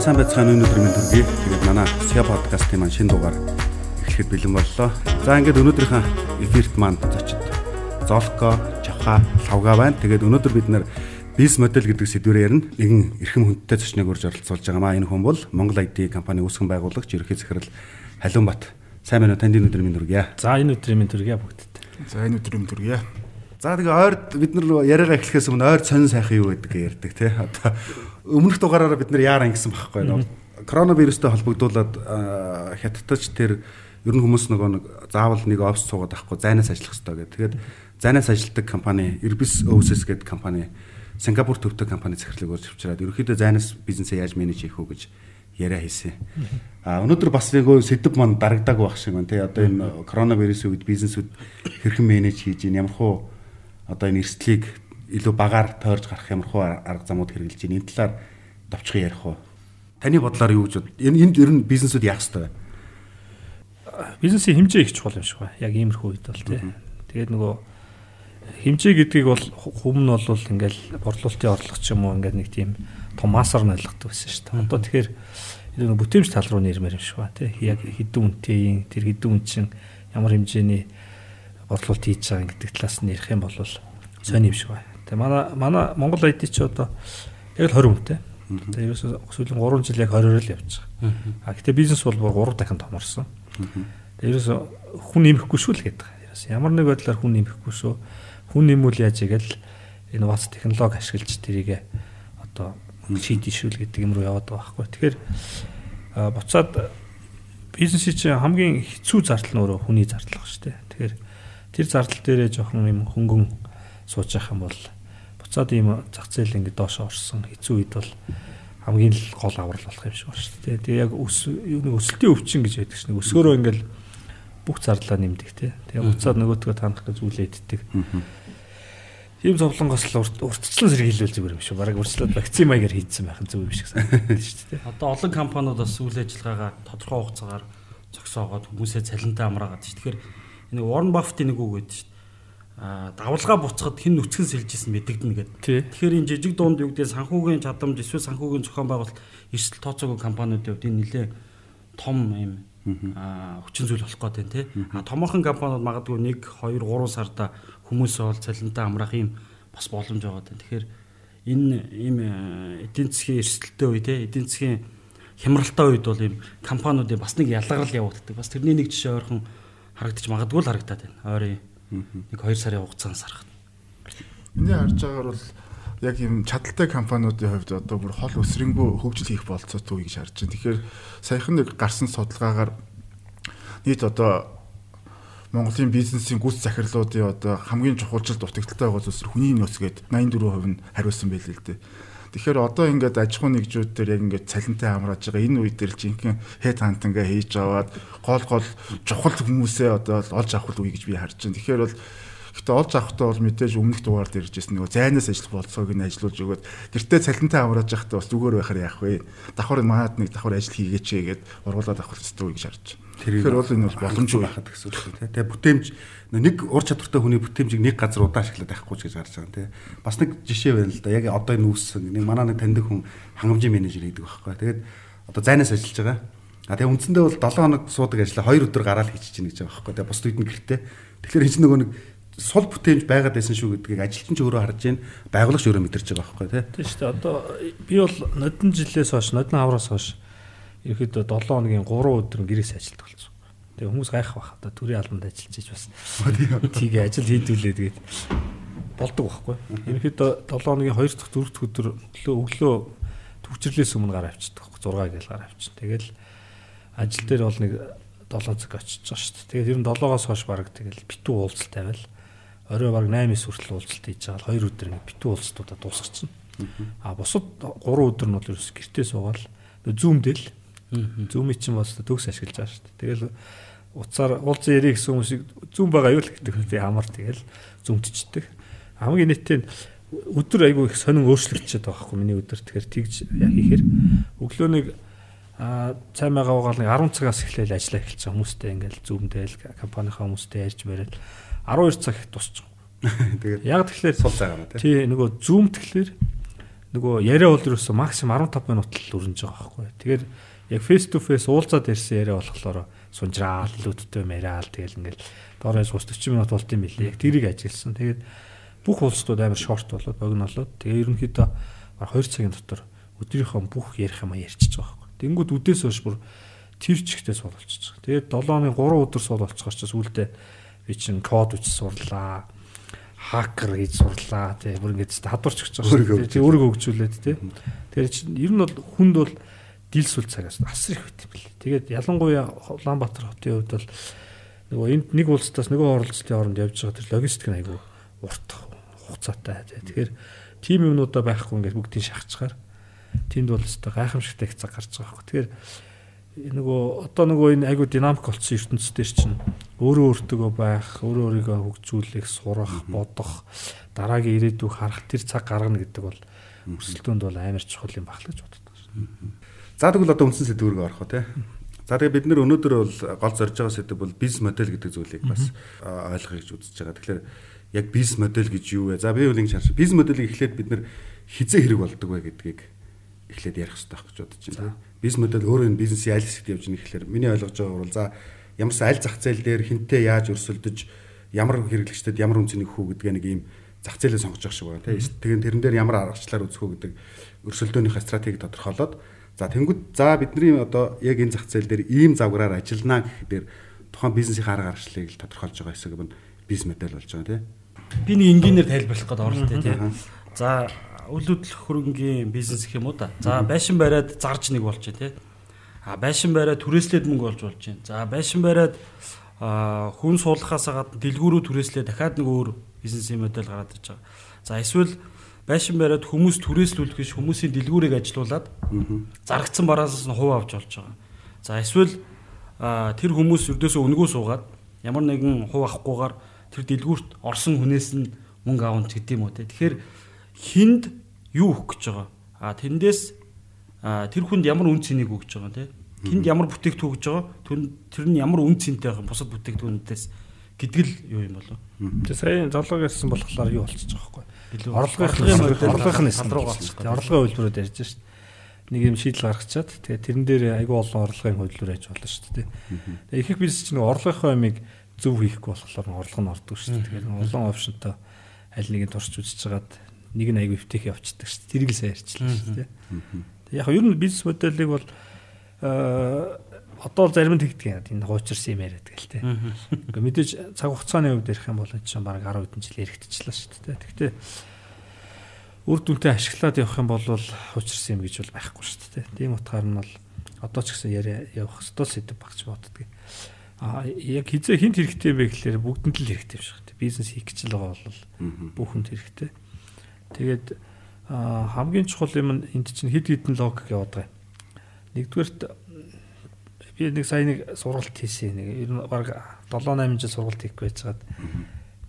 За сайн байцгаана өнөөдөр минь төргий. Тэгээд манай SEA подкастын маань шинэ дугаар эхлэхэд бэлэн боллоо. За ингээд өнөөдрийнхээ эфирт маань зочид Золко, Чаха, Лавга байна. Тэгээд өнөөдөр бид нэр бизнес модель гэдэг сэдвээр ярина. Нэгэн эрхэм хүндтэй зочныг урьж оролцуулж байгаа маа энэ хүн бол Монгол IT компани үүсгэн байгуулагч ерөнхий захирал Халиунбат. Сайн байна уу? Танд энэ өдрийн минь төргий. За энэ өдрийн минь төргий бүгдд. За энэ өдрийн минь төргий. За тэгээ ойрд бид нар яриагаа эхлэхээс өмнө ойр сонин сайхан юу гэдэг ярьдаг тий. Одоо өмнөх дугаараараа бид нар яаран гэсэн байхгүй нөө. Коронавирустай холбогдуулаад хятадч тэр ер нь хүмүүс нөгөө нэг заавал нэг офс суугаад авахгүй зайнаас ажиллах хэрэгтэй гэдэг. Тэгээд зайнаас ажилладаг компани Irbis Oasis гэдэг компани Сингапур төвтэй компани захирлыг өрж авчираад ерөөхдөө зайнаас бизнесээ яаж менеж хийх вэ гэж яриа хийсэн. А өнөөдөр бас нөгөө сэдв маань дарагдааг байх шиг байна тий. Одоо энэ коронавирусын үед бизнесүүд хэрхэн менеж хийж ийн ямар хуу одоо энэ эрсдлийг илүү багаар тойрж гарах ямархуу арга замууд хэрэгжилж байна. Энэ талаар товчхон ярих уу? Таны бодлоор юу гэж? Энэ энд ер нь бизнесүүд яах ёстой вэ? Бизнесийн хэмжээ их чухал юм шиг байна. Яг иймэрхүү үед бол тий. Тэгээд нөгөө хэмжээ гэдгийг бол хүм нь бол ингээл борлуулалтын орлого ч юм уу ингээд нэг тийм том масар нь ойлгохдаг байсан шүү дээ. Одоо тэгэхээр нэг бүтээмж тал руу нэрмээр юм шиг байна тий. Яг хэдэн үнэтэй тэр хэдэн үн чинь ямар хэмжээний борлуулалт хийж байгаа гэдэг талаас нь ярих юм бол сонь юм шиг байна. Тэгээ манай манай Монгол ID ч одоо яг л 20 хүнтэй. Тэгээ ерөөсөө сүүлийн 3 жил яг 20-оор л явж байгаа. А гэтээ бизнес бол 3 дахин томорсон. Тэгээ ерөөсөө хүн нэмэхгүй шүү л гэдэг. Ерөөсөө ямар нэг байдлаар хүн нэмэхгүй шүү. Хүн нэмүүл яаж игээл инновац технологи ашиглаж тэрийг одоо шийдэж шүүл гэдэг юм руу яваад байгаа байхгүй. Тэгэхээр буцаад бизнесийн чинь хамгийн хэцүү зардал нь өөрөө хүний зардал баг шүү дээ. Тэгэхээр тэр зардал дээрээ жоохон юм хөнгөн сууж явах юм бол буцаад ийм зах зээл ингэ доош орсон хэцүү үед бол хамгийн л гол аврал болох юм шиг байна шүү дээ. Тэгээ яг өс нэг өсөлтийн өвчин гэж байдаг шнэ. Өсгөрөө ингээл бүх зарлаа нэмдэг те. Тэгээ буцаад нөгөөтгөө таних гэж зүйлээддэг. Ийм зовлонгоос л уртчлан сэргийлвэл зүгээр юм шүү. Бараг урьдчилаад вакцин маягаар хийдсэн байх нь зөв юм шиг санагдаж шүү дээ. Одоо олон компаниуд бас үйл ажиллагаагаа тодорхой хугацаагаар зогсоогоод хүмүүсээ цалинтай амраагаад шүү. Тэгэхээр энэ Warren Buffett-ийн нэг үг гэдэг шүү дээ. давлгаа буцахад хэн нүцгэн сэлжсэн мэдэгдэнэ гэдэг. Тэгэхээр энэ жижиг дунд юу гэдэг санхүүгийн чадамж эсвэл санхүүгийн зохион байгуулалт эрсдэл тооцоогүй компаниудын хувьд энэ нэлээ том юм а хүчин зүйл болох гэдэг тийм тий. А томоохон компаниуд магадгүй 1 2 3 сарда хүмүүсээ бол цалинтай амраах юм бас боломж байгаа гэдэг. Тэгэхээр энэ ийм эдийн засгийн эрсдэлтэй үе тий эдийн засгийн хямралтай үед бол ийм компаниудын бас нэг ялгарл явагддаг. Бас тэрний нэг жишээ ойрхон харагдаж магадгүй л харагдаад байна. Ойрын нэг 2 сарын хугацаанд сарахад. Миний харж байгаагаар бол яг юм чадaltaй компаниудын хувьд одоо бүр хол өсрөнгөө хөгжил хийх болцоотой үе гэж харж байна. Тэгэхээр саяхан нэг гарсан судалгаагаар нийт одоо Монголын бизнесийн гүйц захирлуудын одоо хамгийн чухалчил дутагдaltaй байгаа зүйлс хүний нөөц гээд 84% нь хариулсан байлээ л дээ. Тэгэхээр одоо ингээд аж ахуйн нэгжүүд дээр яг ингээд цалинтай хамрааж байгаа энэ үед төр жинхэнэ хэд хантангаа хийж аваад гол гол чухал хүмүүсээ одоо олж авах үе гэж би харж байна. Тэгэхээр бол Гэтэ олж авахдаа бол мэдээж өмнөх дугаар дээр иржсэн нөгөө зайнаас ажиллах болцоог нь ажиллуулж өгөөд гэртээ цалинтай амрааж явахдаа бас зүгээр байхаар яах вэ? Давхар манад нэг давхар ажил хийгээч гээд ургуулад авах хэрэгтэй гэж харж байна. Тэгэхээр бол энэ бол боломжгүй байхад гэсэн үг шүү дээ. Тэгээ бүтээмж нэг ур чадвартай хүний бүтээмжийг нэг газар удаан ашиглаад байхгүй ч гэж гарч байгаа тийм. Бас нэг жишээ байна л да. Яг одоо энэ үүссэн нэг манай нэг таньдаг хүн хангамжийн менежер гэдэг байхгүй. Тэгээд одоо зайнаас ажиллаж байгаа. А тэгээ үндсэндээ бол 7 хоног суудаг ажлаа 2 өдөр гараад хийчих чинь гэж байгаа байхгүй. Тэгээ бус үед нь гэртээ. Тэгэхээр энэ нөгөө нэг сул бүтээмж байгаад байсан шүү гэдгийг ажилтан ч өөрөө харж байна. Байгуулагч өөрөө мэдэрч байгаа байхгүй тий. Тийм шүү дээ. Одоо би бол нодон жилээс хойш, нодон авраас хойш ерөөдөө 7 хоногийн 3 өдөр гэрээс ажилтдаг болсон. Тэгээ хүмүүс гайх бах. Одоо төрийн албанд ажиллаж иж бас. Тийг ажил хийдүүлээ тэгээд болдог байхгүй. Ерөөдөө 7 хоногийн 2 дахь 4 дахь өдөр өглөө төвчрлээс өмнө гараа авчдаг. 6 гээл гараа авчин. Тэгэл ажил дээр бол нэг 7 цаг очиж байгаа шүү дээ. Тэгээд ер нь 7-оос хойш баг тэгэл битүү уулзалт тавиал орой баг 8-9 хүртэл уулзалт хийж байгаа. 2 өдөр ингэ битүү уулзалтуудаа дуусгачихна. А бусад 3 өдөр нь бол ерөөс гэртээ суугаал зүүмдэл зүүмий чинь бас төгс ашиглаж байгаа шүү дээ. Тэгэл уцаар уулзсан ярих гэсэн хүмүүсийг зүүм байгаа юу л гэдэг. Би амар тэгэл зүүмтчдэг. Хамгийн нийтээ өдөр айгүй их сонин өөрчлөгдөж байгаа байхгүй миний өдөр. Тэгэхээр тэгж хийхээр өглөө нэг а цай мага угаал нэг 10 цагаас эхлээл ажиллаа эхэлсэн хүмүүстэй ингээл зүүмдэл компанийнхаа хүмүүстэй ярьж бариад 12 цаг тусч. Тэгээд яг тэгэхээр сул цагаа тий. Тий нөгөө зүүм тэгэхээр нөгөө яриа бол ерөөсө максимум 15 минут л өрнөж байгаа байхгүй. Тэгэхээр яг face to face уулзаад ирсэн яриа болохоор сунжраал илүүдтэй яриаал тэгэл ингээл доороос 30 минут болт юм билээ. Яг тэрийг ажигласан. Тэгээд бүх уулзтууд амар шорт болоод богино болоод тэгээ ерөнхийдөө 2 цагийн дотор өдрийнхөө бүх ярих юм ярьчихж байгаа байхгүй. Тэнгүүд үдээс хойш бүр тэр чигтээ суулчихж байгаа. Тэгээд 7 оны 3 өдөр суулчихгаар ч сүулдэ би чинь код үчис сурлаа хакер гэж сурлаа тий бүр ингэж хадварч өгч байгаа тий өөрийгөө хөгжүүлээд тий тэгэхээр чинь ер нь бол хүнд бол дилсүл цагаас асар их байт юм бэл тэгээд ялангуяа Улаанбаатар хотын хувьд бол нөгөө энд нэг улсаас нөгөө оролцолтын хооронд явж байгаа тэр логистик нь айгүй урт хугацаатай тэгэхээр тим юмнуудаа байхгүй ингээд бүгдийг шахацгаар тэнд бол өстой гайхамшигтай их цаг гарч байгаа хөө тэгэхээр нөгөө одоо нөгөө энэ айгу динамик болсон ертөнцийн дээр чинь өөрөө өөртөө байх, өөрөө өөрийгөө хөгжүүлэх, сурах, бодох, дараагийн ирээдүйг харах тэр цаг гаргана гэдэг бол өрсөлдөөнд бол амар чухал юм баглаж боддог. Шээ. За тэгвэл одоо үндсэн сэдвүүрг орох уу те. За тэгээ бид нэр өнөөдөр бол гол зорж байгаа сэдв бол бизнес модель гэдэг зүйлийг бас ойлгох гэж үзэж байгаа. Тэгэхээр яг бизнес модель гэж юу вэ? За би үл ингэ шаарч. Бизнес моделийг эхлээд бид нэр хизээ хэрэг болдог вэ гэдгийг эхлээд ярих хэрэгтэй байх гэж бодож байна бизнес модель өөрөө энэ бизнесийн аль хэсэгт явж байгаа гэхээр миний ойлгож байгаа бол за ямарсан аль зах зээл дээр хинтээ яаж өрсөлдөж ямар хэрэглэгчдэд ямар үнцнийг өгөх гэдэг нэг ийм зах зээлээ сонгож явах шиг байна тийм тэгэн тэрэн дээр ямар аргачлалаар үзэх үү гэдэг өрсөлдөөнийхөө стратегийг тодорхойлоод за тэнгууд за бидний одоо яг энэ зах зээл дээр ийм завгараар ажиллана гэх дээр тухайн бизнесийн арга аргачлалыг л тодорхойлж байгаа хэсэг нь бизнес модель болж байгаа тийм би нэг энгийнээр тайлбарлах гээд оролтой тийм за үйл хөдлөх хөрөнгийн бизнес гэх юм уу да. За байшин бариад зарж нэг болж тий. А байшин бариад түрээслээд мөнгө олж болж байна. За байшин бариад хүн суулгахаас гадна дэлгүүрөө түрээслээ дахиад нэг өөр бизнесийн модель гараад ирж байгаа. За эсвэл байшин бариад хүмүүс түрээслүүлэх гэж хүмүүсийн дэлгүүрийг ажилуулад зарагдсан бараасаас нь хувь авч болж байгаа. За эсвэл тэр хүмүүс өрдөөсөө өнгөө суугаад ямар нэгэн хувь авахгүйгээр тэр дэлгүүрт орсон хүнээс нь мөнгө авах гэдэг юм уу те. Тэгэхээр хинд юу өгөх гэж байгаа. А тэндээс тэр хүнд ямар үн цэнийг өгч байгаа те. Хинд ямар бүтээгдэхүүн өгч байгаа. Тэр нь ямар үн цэнтэй байх бусад бүтээгдэхүүнүүдээс гэдэг л юу юм болов. Тэгээ сая зоолог ярьсан болохоор юу болчихж байгаа байхгүй. Орлогын орлогын болчих. Орлогын хөлбөрөд ярьж шít. Нэг юм шийдэл гаргачаад тэгээ тэрэн дээр айгүй олон орлогын хөлбөр байж болно шүү дээ. Тэгээ их их бизнес чинь орлогын амиг зөв хийхгүй болохоор орлого нь ордог шүү дээ. Тэгэхээр олон опшнтой аль нэгийг турш үзэж хагаад нэг нь айгүй өвтөх явцдаг шүү дээ. Тэрийг л сайн ярьчлаа шүү дээ. Яг нь ер нь бизнес модельийг бол одоо зарим нь тэгдэг юм. Энэ хуучирсан юм яриад гэл тээ. Ингээ мэдээж цаг хугацааны хувьд ярих юм бол чинь баг 10 хэдэн жил яригдчихлаа шүү дээ. Тэгтээ үр дүнтэй ашиглаад явах юм бол хуучирсан юм гэж бол байхгүй шүү дээ. Тийм утгаар нь бол одоо ч гэсэн яриа явах стол сэдв багч боддөг. А яг хизээ хинт хэрэгтэй бэ гэхлээр бүгдэнд л хэрэгтэй биш үү? Бизнес хийх гэж л байгаа бол бүхэнд хэрэгтэй. Тэгээд хамгийн чухал юм энд чинь хэд хэдэн логик яваад байгаа. Нэгдүгээрт би нэг сая нэг сургалт хийсэн. Нэг ер нь баг 7 8 жил сургалт хийх гэж байгаад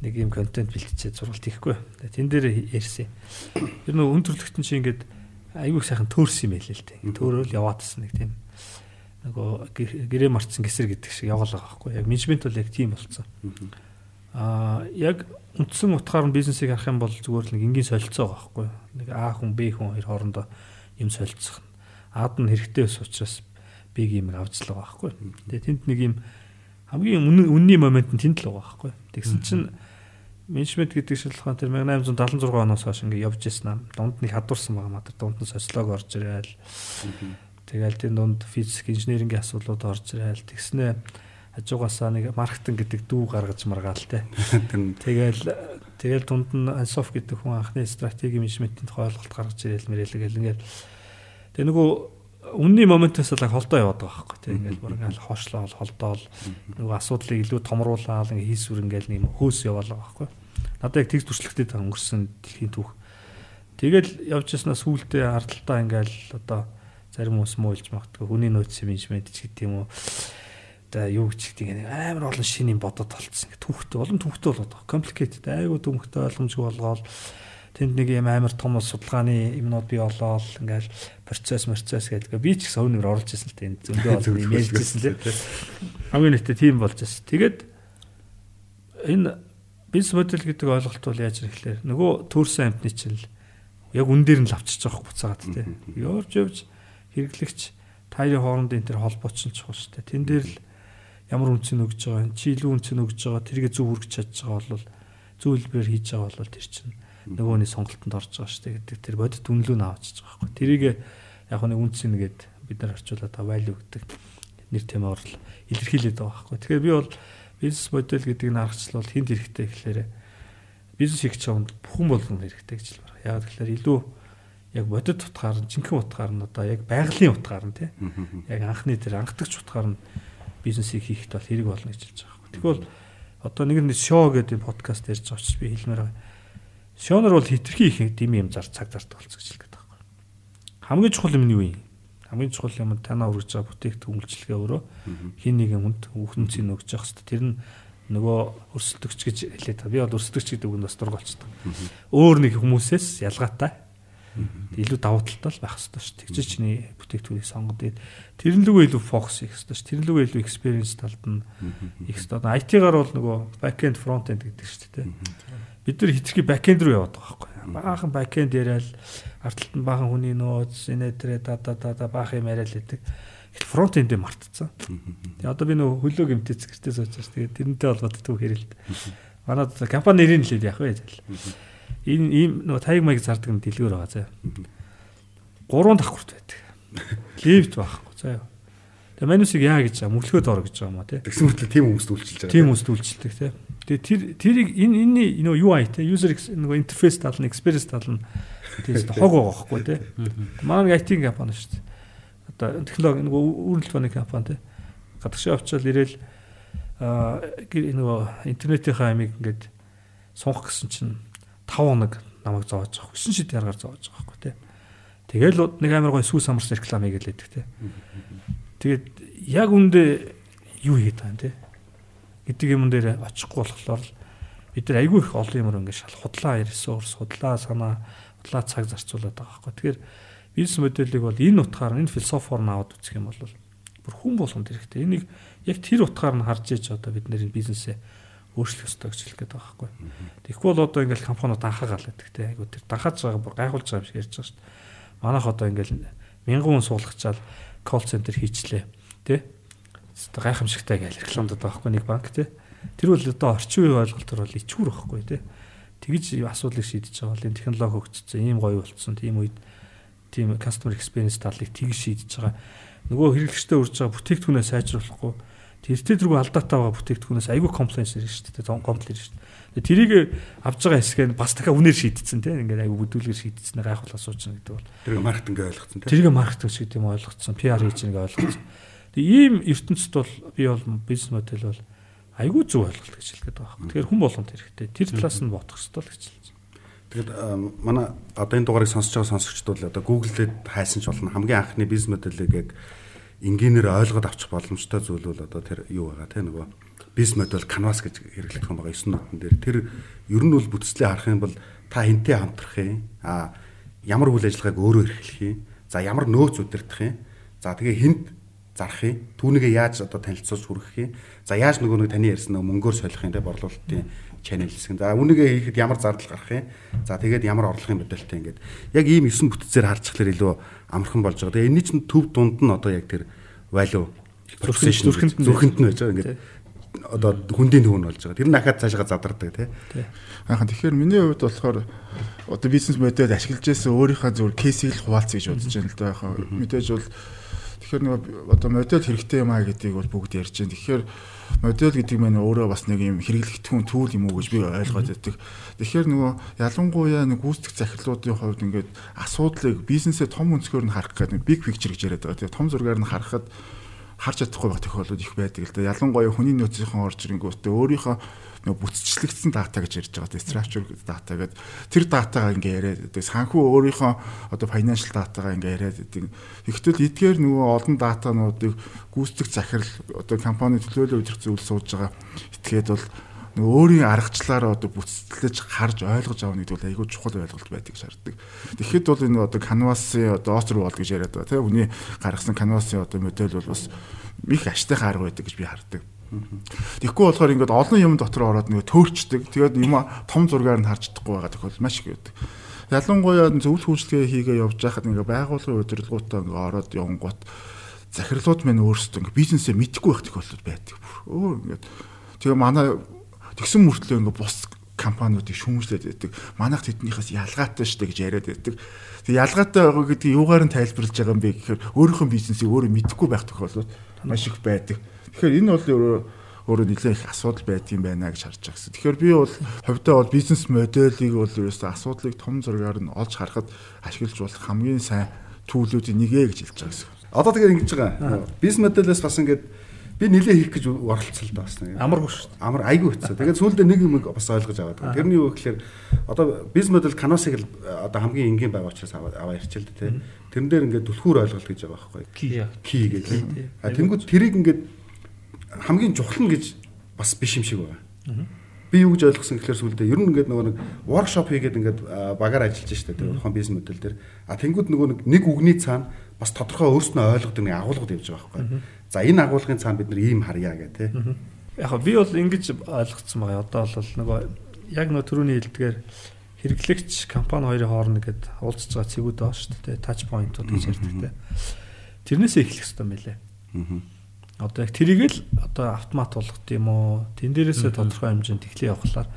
нэг юм контент бэлтжээд сургалт хийхгүй. Тэн дээр ярьсан. Ер нь үн төрлөختөн чи ингээд айгүй сайхан төөрсөн юм байлээ л дээ. Төөрөөл яваадсан нэг тийм нөгөө гэрээ марцсан гэсэр гэдэг шиг яваалгаа байхгүй. Яг менежмент бол яг тийм болцсон. Аа яг үндсэн утгаар нь бизнесийг харах юм бол зүгээр л нэг энгийн солилцоо байгаа байхгүй. Нэг А хүн Б хүн хоёр хоорондоо юм солилцох. Аад нь хэрэгтэй ус учраас Б-г юм авч л байгаа байхгүй. Тэгээ тэнд нэг юм хамгийн үнний момент нь тэнд л байгаа байхгүй. Тэгсэн чинь менежмент гэдэг шалгахаан тэр 1876 оноос хойш ингээд явж ирсэн юм. Дунд нэг хадварсан байгаа маа. Дунд нь социолог орж ирээл. Тэгэл тийм дунд физик инженерингийн асуудлууд орж ирээл. Тэгснээ хажуугаасаа нэг маркетинг гэдэг дүү гаргаж маргаал те. Тэгэл тэгэл дунд нь Ansoft гэдэг хүн анхны стратеги менежментийн тухай ойлголт гаргаж ирээл мэрэлгээл ингээд тэг нөгөө үнний моментоос л холдоо яваад байгаа байхгүй тийм. Ингээд бүр ингээд хоошлоо холдоол нөгөө асуудлыг илүү томруулаад ингээд хийсвэр ингээд нэг хөөс яваал байгаа байхгүй. Надад яг тэгс та өнгөрсөн дэлхийн түүх. Тэгэл явж яснаа сүултээ ардталтаа ингээд одоо зарим хүмүүс муулж магтгүй хүний нөөц менежмент ч гэдэг юм уу. Одоо юу гэж гэдэг нэг амар олон шинийн бодод толцсон. Түүхтэй олон түүхтэй болоод байгаа. Complicated айгуу дүнхтэй ойлгомжгүй болгоол тэнд нэг юм амар том судалгааны юмнууд бий болоод ингээл процесс процесс гэдэг. Би ч гэсэн өнөр орж ирсэн л тийм зөндөө олон юм ярьжсэн лээ. Хамгийн нэгтээ тийм болж байна. Тэгээд энэ бизнес модель гэдэг ойлголт бол яаж ирэхлээр нөгөө төрсэн амтны чинь яг үн дээр нь лавчиж байгаа буцаагаад тий. Явж явж хэрэглэгч таярын хооронд энэ төр холбооч нь чухал шүү дээ. Тэн дээр л ямар үнцэн өгж байгаа, чи илүү үнцэн өгж байгаа, тэргээ зөв хүргэж чадж байгаа бол зөвлөбөр хийж байгаа бол тэр чинь нөгөөний сонголтонд орж байгаа шүү дээ гэдэг тэр бодит үнэлүү нь авчиж байгаа байхгүй. Тэрийг яг нэг үнцэн нэгэд бид нар орчуулаад value гэдэг нэр тэмээ орл илэрхийлээд байгаа байхгүй. Тэгэхээр би бол бизнес модель гэдэг нь аргачлал бол хинт хэрэгтэй гэхлээр бизнес хийх чамд бүхэн болгон хэрэгтэй гэж л байна. Яг тэгэхээр илүү яг бодит утгаар нь жинхэнэ утгаар нь одоо яг байгалийн утгаар нь тий. Яг анхны тэр анхдагч утгаар нь бизнесийг хийхэд бол хэрэг болно гэж хэлж байгаа. Тэгвэл одоо нэг нь шоу гэдэг подкаст ярьж байгаа ч би хэлмээр байна. Шоунор бол хитрхи их дэм юм зар цаг зарт болцгож хэлэх гэдэг байна. Хамгийн чухал юм нь юу юм? Хамгийн чухал юм нь танаа үргэж байгаа бүтээгдэхүүн үйлчлэгээ өөрөө хин нэгэн хүнд хүүхнцийн өгж явах хэрэгтэй. Тэр нь нөгөө өрсөлдөгч гэж хэлээд та. Би бол өрсөлдөгч гэдэг үгэнд бас дургуйлцдаг. Өөр нэг хүмүүсээс ялгаатай илүү давуу талтай байх хэрэгтэй шүү. Тэгж чиний бүтээгдэхүүнийг сонгоод тэгээд тэрэн лүгөө илүү фокус хийх хэрэгтэй шүү. Тэрэн лүгөө илүү experience талд нь их хэрэгтэй. IT-гаар бол нөгөө back end front end гэдэг шүү дээ. Бид нар хитрхи end руу яваад байгаа байхгүй. Баахан end яриад арталт нь баахан хүний нөөц, инээтрэ да да да да баах юм яриад л. Их фронт эндээ мартцсан. Тэгээ одоо би нөгөө хөлөө гэмтээц гэртээ сууж байгаа. Тэгээ тэрнтэй холбоотой төв хэрэлт. Манай компани нэрийг л яах вэ гэж энэ ийм нөгөө таяг маяг зардаг нь дэлгүүр байгаа заа. Гурван давхурт байдаг. Лифт байхгүй заа. Тэгээ манусыг яа гэж мөглөхөд ор гэж байгаа юм а тий. Тэгсэн мэт тийм хүмүүст үйлчилж байгаа. Тийм хүмүүст үйлчилдэг тий. Тэгээ тэр тэрийг энэ энэний нөгөө UI тий user нөгөө интерфейс тал нь experience тал нь тийм хог байгаа байхгүй тий. Манай IT компани шүү дээ. Одоо технологи нөгөө үүрэлт баны компани тий. Гадагшаа очиод ирээл аа нөгөө интернетийнхаа амиг ингээд сунгах гэсэн чинь 5 хоног намайг зоож байгаа. 9 шид яргаар зоож байгаа байхгүй тий. Тэгэл нэг амар гой сүүс амарс реклам хийгээд байдаг тий. Тэгээд яг үндэ юу хийгээд байгаа юм тий. Гэдэг юм дээр очихгүй болохоор бид нар айгүй их олон юмар ингээд шал худлаа ресурс, худлаа санаа, худлаа цаг зарцуулаад байгаа байхгүй. Тэгэхээр бизнес модельийг бол энэ утгаар энэ философоор нь аваад үзэх юм бол бүр хүн болгонд хэрэгтэй. Энийг яг тэр утгаар нь харж иж одоо бид нэр бизнесээ өөрчлөх ёстой гэж хэлэх гээд байгаа байхгүй. Тэгэхгүй бол одоо ингээл компаниуд анхаагаал гэдэг те. Айгу тэр дахаж байгаа гайхуулж байгаа юм шиг ярьж байгаа шүү дээ. Манайх одоо ингээл мянган хүн суулгачаал колл центр хийчлээ. Тэ? Гайхамшигтай гэж рекламдад байгаа байхгүй нэг банк те. Тэр бол одоо орчин үеийн ойлголтоор бол ичүүр байхгүй те. Тэгж асуудлыг шийдэж байгаа бол энэ технологи хөгжсөн, ийм гоё болцсон. Тийм үед тийм customer experience талыг тэгж шийдэж байгаа. Нөгөө хэрэглэгчтэй урьж байгаа бүтээгдэхүүнээ сайжруулахгүй тэртээ тэргүй алдаатай байгаа бүтээгдэхүүнээс айгүй комплайнс ирж шүү дээ. Комплайнс ирж шүү дээ. Тэрийг авж байгаа хэсгээ бас дахиад үнээр шийдсэн тийм ингээд айгүй бүдүүлгээр шийдсэн гайхал асууж байгаа гэдэг бол. Тэрийг маркетинг ойлгоцсон тийм. Тэрийг маркетинг гэдэг юм ойлгоцсон. PR хийж байгаа ойлгоцсон. Тэгээ ийм ертөнцид бол би бол бизнес модель бол айгүй зөв ойлголт гэж хэлгээд байгаа юм. Тэгэхээр хүн болгонд хэрэгтэй. Тэр талаас нь бодох хэрэгтэй л гэж хэлсэн. Тэгэд манай одоо энэ дугаарыг сонсож байгаа сонсогчдод бол одоо Google-д хайсан ч болно хамгийн анхны бизнес моделийг яг энгийнээр ойлгоод авчих боломжтой зүйл бол одоо тэр юу байгаа те нөгөө бизнес модель canvas гэж хэрэглэх юм байгаа 9 нотон дээр тэр ер нь бол бүтцлээ харах юм бол та хинтээ хамтрах юм а ямар үйл ажиллагааг өөрөө эрхлэх юм за ямар нөөц удирдах юм за тэгээ хинт зарах юм түүнийгээ яаж одоо танилцуулж хүргэх юм за яаж нөгөө нэг таны ярьсан нөгөө мөнгөөр солих юм те борлуулалтын channel хэсэг за үнийгээ хийхэд ямар зардал гарах юм за тэгээд ямар орлогын модельтэй ингээд яг ийм 9 бүтцээр харчихлаар илүү амархан болж байгаа. Тэгээ энэний чинь төв дунд нь одоо яг тэр value зүрхэнд зүрхэнд нь байж байгаа. Ингээд одоо хүндийн төв нь болж байгаа. Тэр нь дахиад цаашгаа задардаг тий. Аахан тэгэхээр миний хувьд болохоор одоо бизнес модель ашиглаж байсан өөрийнхөө зөв кейсийг л хуваалц гэж бодож байна л да. Яхаа мэдээж бол тэгэхээр нэг одоо модель хэрэгтэй юм аа гэдгийг бол бүгд ярьж байна. Тэгэхээр модель гэдэг нь өөрөө бас нэг юм хэрэглэгдэхүүн түүл юм уу гэж би ойлгоод байдаг. Тэгэхээр нөгөө ялангуяа нэг гүйцэтгэх захирлуудын хувьд ингээд асуудлыг бизнесээ том өнцгөр нь харах гэдэг big picture гэж яриад байгаа. Тэгээ том зургаар нь харахад харж чадахгүй байх тохиолдол их байдаг л да. Ялангуяа хүний нөөцийн орж ирэнгүүтээ өөрийнхөө нөгөө бүтцчлэгдсэн дата гэж ярьж байгаа. Structure data гэдэг тэр датагаа ингээ яриад байдаг. Санхүү өөрийнхөө одоо financial датагаа ингээ яриад байдаг. Ихтэл эдгээр нөгөө олон датануудыг гүйцэтгэх захирал одоо компани төлөөлөл удирдах зүйл сууж байгаа. Итгээд бол өөрийн аргачлаараа одоо бүтцэлж харж ойлгож авах гэдэг бол айгүй чухал ойлголт байдаг шаарддаг. Тэгэхэд бол энэ одоо canvas-ын одоо оцор бол гэж яриад байгаа тийм хүний гаргасан canvas-ын одоо модель бол бас их аштайхан арга байдаг гэж би хардаг. Тэгэхгүй болохоор ингээд олон юм дотор ороод нөгөө төөрчдөг. Тэгээд юм том зургаар нь харж чадахгүй байгаа тохиол маш их байдаг. ялангуяа зөвлөх үйлчлэгээ хийгээ явж байхад ингээ байгууллагын удирдлагуудаа ингээ ороод явангууд захирлууд мань өөрсдөө ингээ бизнесээ мэдхгүй байх тохиолдол байдаг. Өө ингээд тэгээ манай тэгсэн мөртлөө ингээ бус компаниудыг шүүмжлээд байдаг. Манайх тэднийхээс ялгаатай штэ гэж яриад байдаг. Тэг ялгаатай байгаа гэдгийг юугаар нь тайлбарлаж байгаа юм бэ гэхээр өөрийнхөө бизнесийг өөрөө мэдэхгүй байх тохиолдол маш их байдаг. Тэгэхээр энэ бол өөрөө нэлээд их асуудал байдгийн байна гэж харж байгаа гэсэн. Тэгэхээр би бол хувьдаа бол бизнес моделийг бол ерөөсөө асуудлыг том зургаар нь олж харахад ашиглаж болох хамгийн сайн төлөвлөлтийн нэгэ гэж хэлж байгаа гэсэн. Одоо тэгээ ингэж байгаа. Бизнес модельээс бас ингээд би нилээ хийх гэж оролцсон л да бас нэг. Шүү дээ. Амар айгүй хэцүү. Тэгээд сүүлдээ нэг юм бас ойлгож аваад. Тэрний юу гэхээр одоо бизнес модель каносыг л одоо хамгийн энгийн байгаа учраас аваа ярьчил дээ тий. Тэрэн дээр ингээд түлхүүр ойлголт гэж байгаа байхгүй. Ки. Ки гэж. А тэнгууд тэрийг ингээд хамгийн чухал нь гэж бас биш юм шиг байгаа. Би юу гэж ойлгосон гэхээр сүүлдээ ер нь ингээд нөгөө нэг воркшоп хийгээд ингээд багаар ажиллаж штэ тэр ухаан бизнес модель дээр. А тэнгууд нөгөө нэг үгний цаана бас тодорхой өөрснөө ойлгодог нэг агуулгад явж байгаа байхгүй. За энэ агуулгын цаана бид нар ийм харьяа гэх тээ. Яг би бол ингэж ойлгоцсон байгаа. Одоо бол нөгөө яг нөө төрөний хэлдгээр хэрэглэгч компани хоёрын хооронд ингээд уулзж байгаа цэгүүд байгаа шүү дээ. Touch point-ууд гэж ярьдаг те. Тэрнээсээ эхлэх хэрэгтэй мэлээ. Одоо яг тэрийг л одоо автомат болгох юм уу? Тэн дээрээсээ тодорхой хэмжээнд тэглээ явахлаар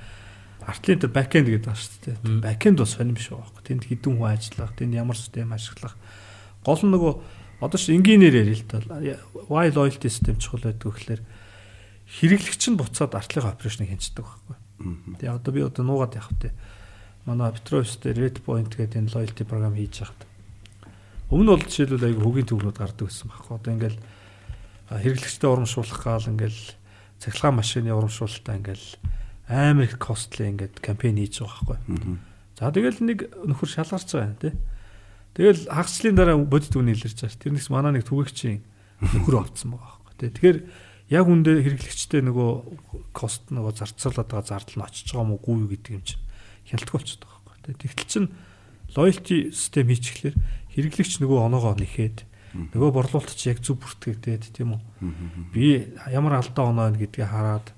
артлын дээр бэкэнд гэдэг байгаа шүү дээ. Бэкэнд бас сонирм шүү байхгүй. Тэнд хідэн хүн ажиллах, тэнд ямар систем ашиглах. Гол нь нөгөө одоо ш энгийнээр ярил л да. Why loyalty system чухал байдаг вэ гэхээр хэрэглэгч нь буцаад артлын операшныг хянцдаг байхгүй. Тэгээ одоо би одоо нуугаад явах те. Манай Petrovs дээр Red Point гэдэг энэ loyalty програм хийж байхад өмнө бол жишээлбэл айгүй хөгийн төвнүүд гардаг гэсэн байхгүй. Одоо ингээл хэрэглэгчтэй урамшуулах гал ингээл цахилгаан машины урамшуулалтаа ингээл амар их costly ингээд кампайн хийж байгаа байхгүй. За тэгэл нэг нөхөр шалгарч байгаа тий. Тэгэл хагцлын дараа бодит үн илэрч байгаа. Тэрнээс манай нэг түгээгчийн нөхөр авцсан байгаа байхгүй тий. Тэгэхээр яг үндэ хэрэглэгчтэй нөгөө кост нөгөө зарцуулаад байгаа зардал нь очиж байгаа мó гүй юу гэдэг юм чинь хяналтгүй болчиход байгаа байхгүй тий. Тэгтэл чин loyalty систем хийчихлээр хэрэглэгч нөгөө оноогоо нэхэд нөгөө борлуулалт чи яг зөв бүртгэгдээд тийм үү. Би ямар алдаа оноо гэдгийг хараад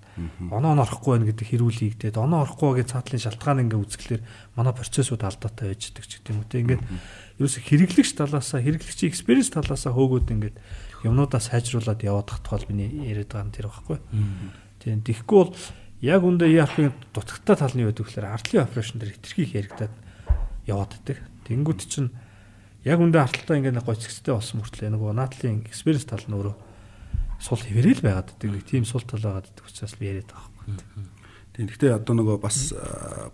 оноо нь орохгүй байх гэдэг хэрүүл хийгдээд оноо орохгүй гэж цаатлын шалтгаан ингээ үзэхлээр манай процессууд алдаатай байж идэг ч гэдэг юм үү. Ингээд ерөөсө хэрэглэгч талаасаа хэрэглэгчийн экспириенс талаасаа хөөгөөд ингээд юмнуудаа сайжруулад яваад тахтгал миний яриад байгаа нь тэр байхгүй. Тийм тэгэхгүй бол яг үндэ ERP-ийн дутагтай тал нь юу гэдэг вэ гэхээр ардлын операшн дээр хэтэрхий хэрэгдээд яваад идэг. Тэнгүүд чинь яг үндэ арталтаа ингээд гоцгцтэй болсон мөртлөө нөгөө наадлын экспириенс тал нь өөрөө сул хэвээрэл байгаад идэг. Тийм сул тал байгаад идэг учраас би яриад байгаа байхгүй. Тийм. Гэхдээ одоо нөгөө бас